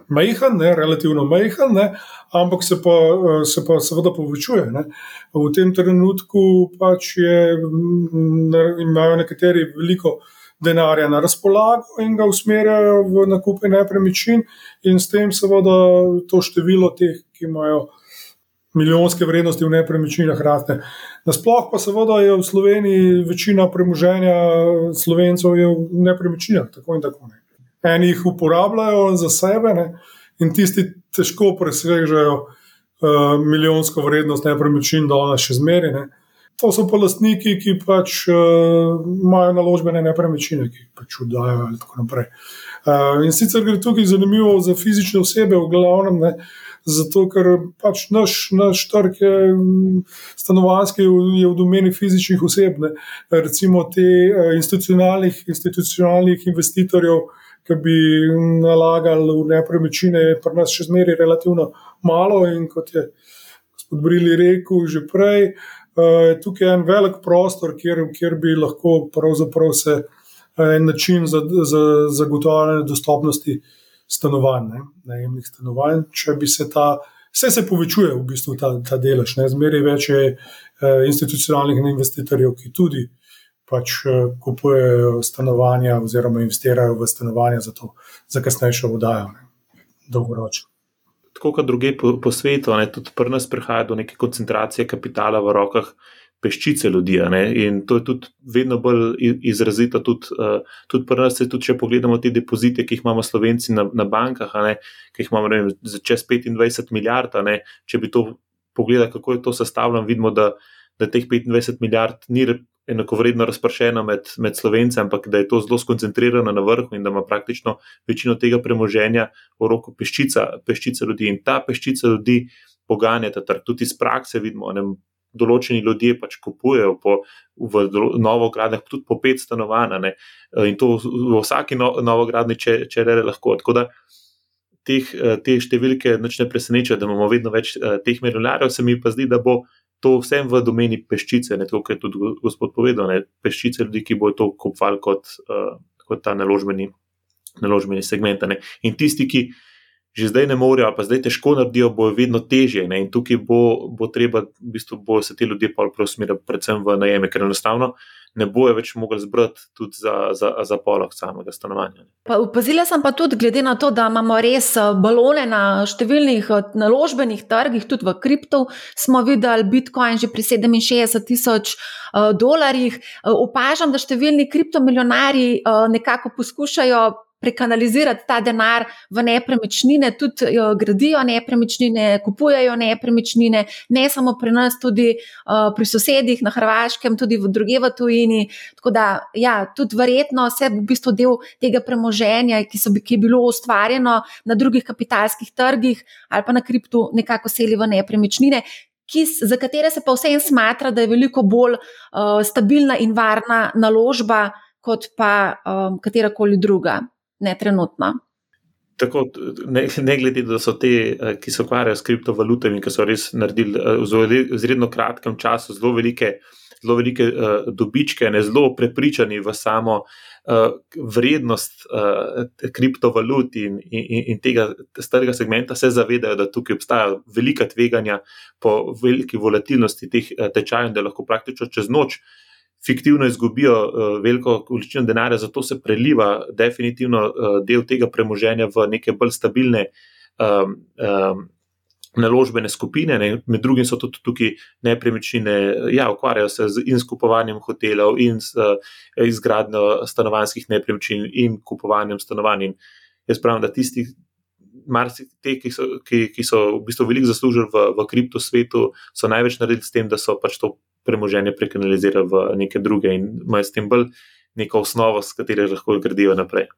majhen, ne, relativno majhen, ne, ampak se pa, se pa seveda povečuje. Ne. V tem trenutku pač je, imajo nekateri veliko denarja na razpolago in ga usmerjajo v nakupe nepremičnin, in s tem seveda to število teh, ki imajo milijonske vrednosti v nepremičninah, raste. Nasploh pa seveda je v Sloveniji večina premoženja slovencev v nepremičninah, tako in tako. Ne. Eni jih uporabljajo za sebe, ne, in tisti težko presežejo uh, milijonsko vrednost nepremičnin, da ona še zmeri. To so pa lastniki, ki pač uh, imajo naložbene nepremičnine, ki pač vdajo in tako naprej. Uh, in sicer gre tukaj zanimivo za fizične osebe, v glavnem, ne, zato ker pač naš, naš trg je stanovanski, je v domeni fizičnih oseb, ne, recimo te uh, institucionalnih, institucionalnih investitorjev, ki bi nalagali v nepremičnine, je pri nas še zmeraj relativno malo in kot je gospod Brili rekel že prej. Eh, je tukaj en velik prostor, kjer, kjer bi lahko se eh, en način za, za zagotavljanje dostopnosti stanovanj, ne, najemnih stanovanj. Če bi se ta, vse se povečuje, v bistvu ta, ta delež, ne, zmeraj več je eh, institucionalnih investitorjev, ki tudi pač kupujejo stanovanja oziroma investirajo v stanovanja za, to, za kasnejšo vodajo, dolgoročno tako kot druge po, po svetu, ne, tudi pri nas prihaja do neke koncentracije kapitala v rokah peščice ljudi. Ne, in to je tudi vedno bolj izrazito, tudi, uh, tudi pri nas, tudi če pogledamo te depozite, ki jih imamo Slovenci na, na bankah, ne, ki jih imamo vem, čez 25 milijard. Ne, če bi to pogledali, kako je to sestavljeno, vidimo, da, da teh 25 milijard ni enakovredno razpršeno med, med slovenci, ampak da je to zelo skoncentrirano na vrhu in da ima praktično večino tega premoženja v roku peščica, peščica ljudi. In ta peščica ljudi poganja ta trg. Tudi iz prakse vidimo, da določeni ljudje pač kupujejo po, v novogradnjah tudi po pet stanovanj in to v vsaki no, novogradni, če, če rede lahko. Tako da teh, te številke ne presenečajo, da imamo vedno več teh milijonarjev, se mi pa zdi, da bo to vsem v domeni peščice, ne to, kar je tudi gospod povedal, ne, peščice ljudi, ki bojo to kupovali kot, uh, kot ta naložbeni, naložbeni segment. Ne. In tisti, ki že zdaj ne morejo, pa zdaj težko naredijo, bojo vedno težje. Ne. In tukaj bo, bo treba, v bistvu, bo se ti ljudje pa preusmeriti predvsem v najeme, ker enostavno ne bojo več mogli zbrati tudi za, za, za polog samega stanovanja. Opazila sem pa tudi, glede na to, da imamo res eh, balone na številnih eh, naložbenih trgih, tudi v kriptu, smo videli Bitcoin že pri 67 tisoč uh, dolarjih. Opažam, da številni kriptomilionari nekako poskušajo prekanalizirati ta denar v nepremičnine, tudi uh, gradijo nepremičnine, kupujajo nepremičnine, ne samo pri nas, tudi uh, pri sosedih na Hrvaškem, tudi v druge v tujini. Tako da, ja, tudi verjetno se v bistvu del tega premoženja, ki, so, ki je bilo ustvarjeno na drugih kapitalskih trgih ali pa na kriptu, nekako seli v nepremičnine. Ki, za katere se pa vseeno smatra, da je veliko bolj uh, stabilna in varna naložba, kot pa um, katerakoli druga, ne trenutno. Tako, ne, ne glede, da so te, eh, ki se ukvarjajo s kriptovalutami, ki so res naredili eh, v izredno kratkem času zelo velike, zelo velike uh, dobičke, ne zelo prepričani v samo uh, vrednost uh, kriptovalut in, in, in tega starega segmenta, se zavedajo, da tukaj obstajajo velika tveganja po veliki volatilnosti teh tečajev, da lahko praktično čez noč uh, fiktivno izgubijo uh, veliko količino denarja, zato se preliva definitivno uh, del tega premoženja v neke bolj stabilne um, um, naložbene skupine. Ne. Med drugim so tudi tukaj nepremičnine, ja, ukvarjajo se z, in s kupovanjem hotelov, in s uh, izgradnjo stanovanjskih nepremičnin, in kupovanjem stanovanj. Jaz pravim, da tisti. Te, ki ki, ki so v bistvu veliko zaslužili v, v kripto svetu, so največ naredili s tem, da so pač to premoženje prekanalizira v neke druge in imajo s tem bolj neko osnovo, s katero lahko gradijo naprej.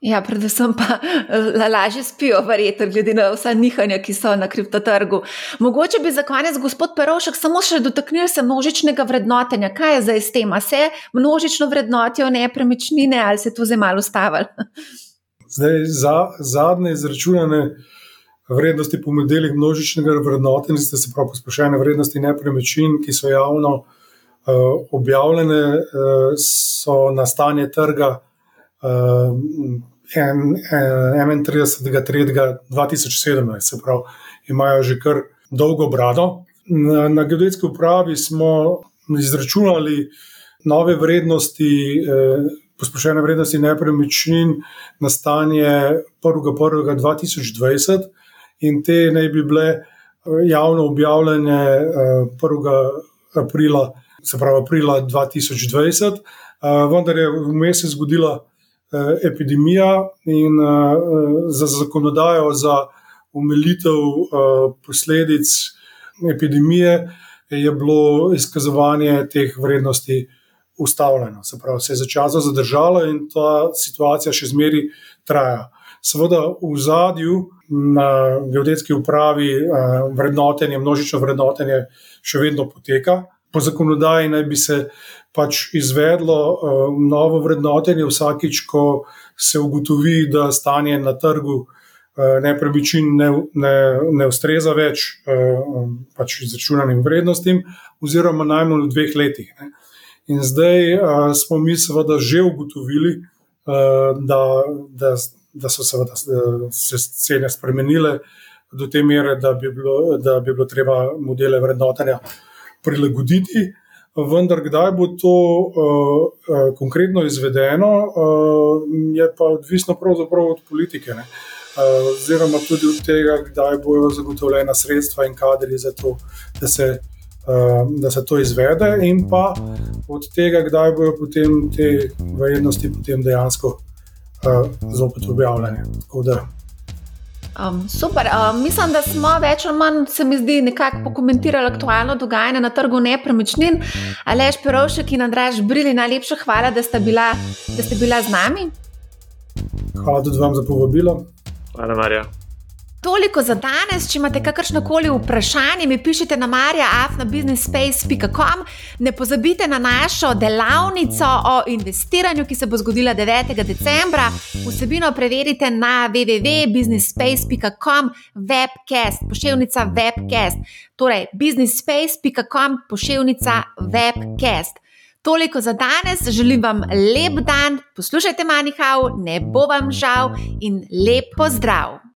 Ja, predvsem pa eh, lažje spijo, verjetno, glede na vsa nihanja, ki so na kriptotrgu. Mogoče bi za konec, gospod Perovšek, samo še dotaknil se množičnega vrednotenja. Kaj je zdaj s tem? Se množično vrednotijo nepremičnine ali se to zdaj malo ustavili? Zdaj, za, zadnje izračunane vrednosti po modelih množičnega vrednotenja, se pravi pospešene vrednosti nepremičnin, ki so javno uh, objavljene, uh, so na stanje trga uh, 31.3.2017, se pravi, imajo že kar dolgo brado. Na, na geodetski upravi smo izračunali nove vrednosti. Uh, Pospešene vrednosti nepremičnin na stanje 1.1.2020, in te naj bi bile eh, javno objavljene 1. Eh, aprila, se pravi aprila 2020, eh, vendar je vmes zgodila epidemija in za zakonodajo za umilitev posledic epidemije je bilo izkazovanje teh vrednosti. Ustavljeno, se pravi, se je začasno zadržalo in ta situacija še zmeraj traja. Seveda, v zadju na geodetski upravi eh, vrednotenje, množično vrednotenje še vedno poteka. Po zakonodaji naj bi se pač izvedlo eh, novo vrednotenje vsakič, ko se ugotovi, da stanje na trgu eh, nepremičnin ne, ne, ne ustreza več pač izračunanim vrednostim, oziroma najmanj v dveh letih. Ne. In zdaj smo mi, seveda, že ugotovili, da, da da so seveda, se cene spremenile do te mere, da bi bilo, da bi bilo treba modele vrednotenja prilagoditi. Vendar, kdaj bo to uh, konkretno izvedeno, uh, je pa odvisno pravzaprav od politike, uh, oziroma tudi od tega, kdaj bodo zagotovljena sredstva in kadri za to, da se, uh, da se to izvede, in pa od tega, kdaj bodo potem te vrednosti potem dejansko uh, zopet objavljanje. Um, super. Um, mislim, da smo več ali manj, se mi zdi, nekako pokomentirali aktualno dogajanje na trgu nepremičnin. Alež Perovšek in Andraž Brili, najlepša hvala, da ste, bila, da ste bila z nami. Hvala tudi vam za povabilo. Hvala, Marja. Toliko za danes. Če imate kakršno koli vprašanje, mi pišite na marja.afnabusinessspace.com. Ne pozabite na našo delavnico o investiranju, ki se bo zgodila 9. decembra. Vsebino preverite na www.businessspace.com, webcast, pošiljka webcast. Torej, businessspace.com, pošiljka webcast. Toliko za danes, želim vam lep dan, poslušajte manjhav, ne bo vam žal in lep pozdrav!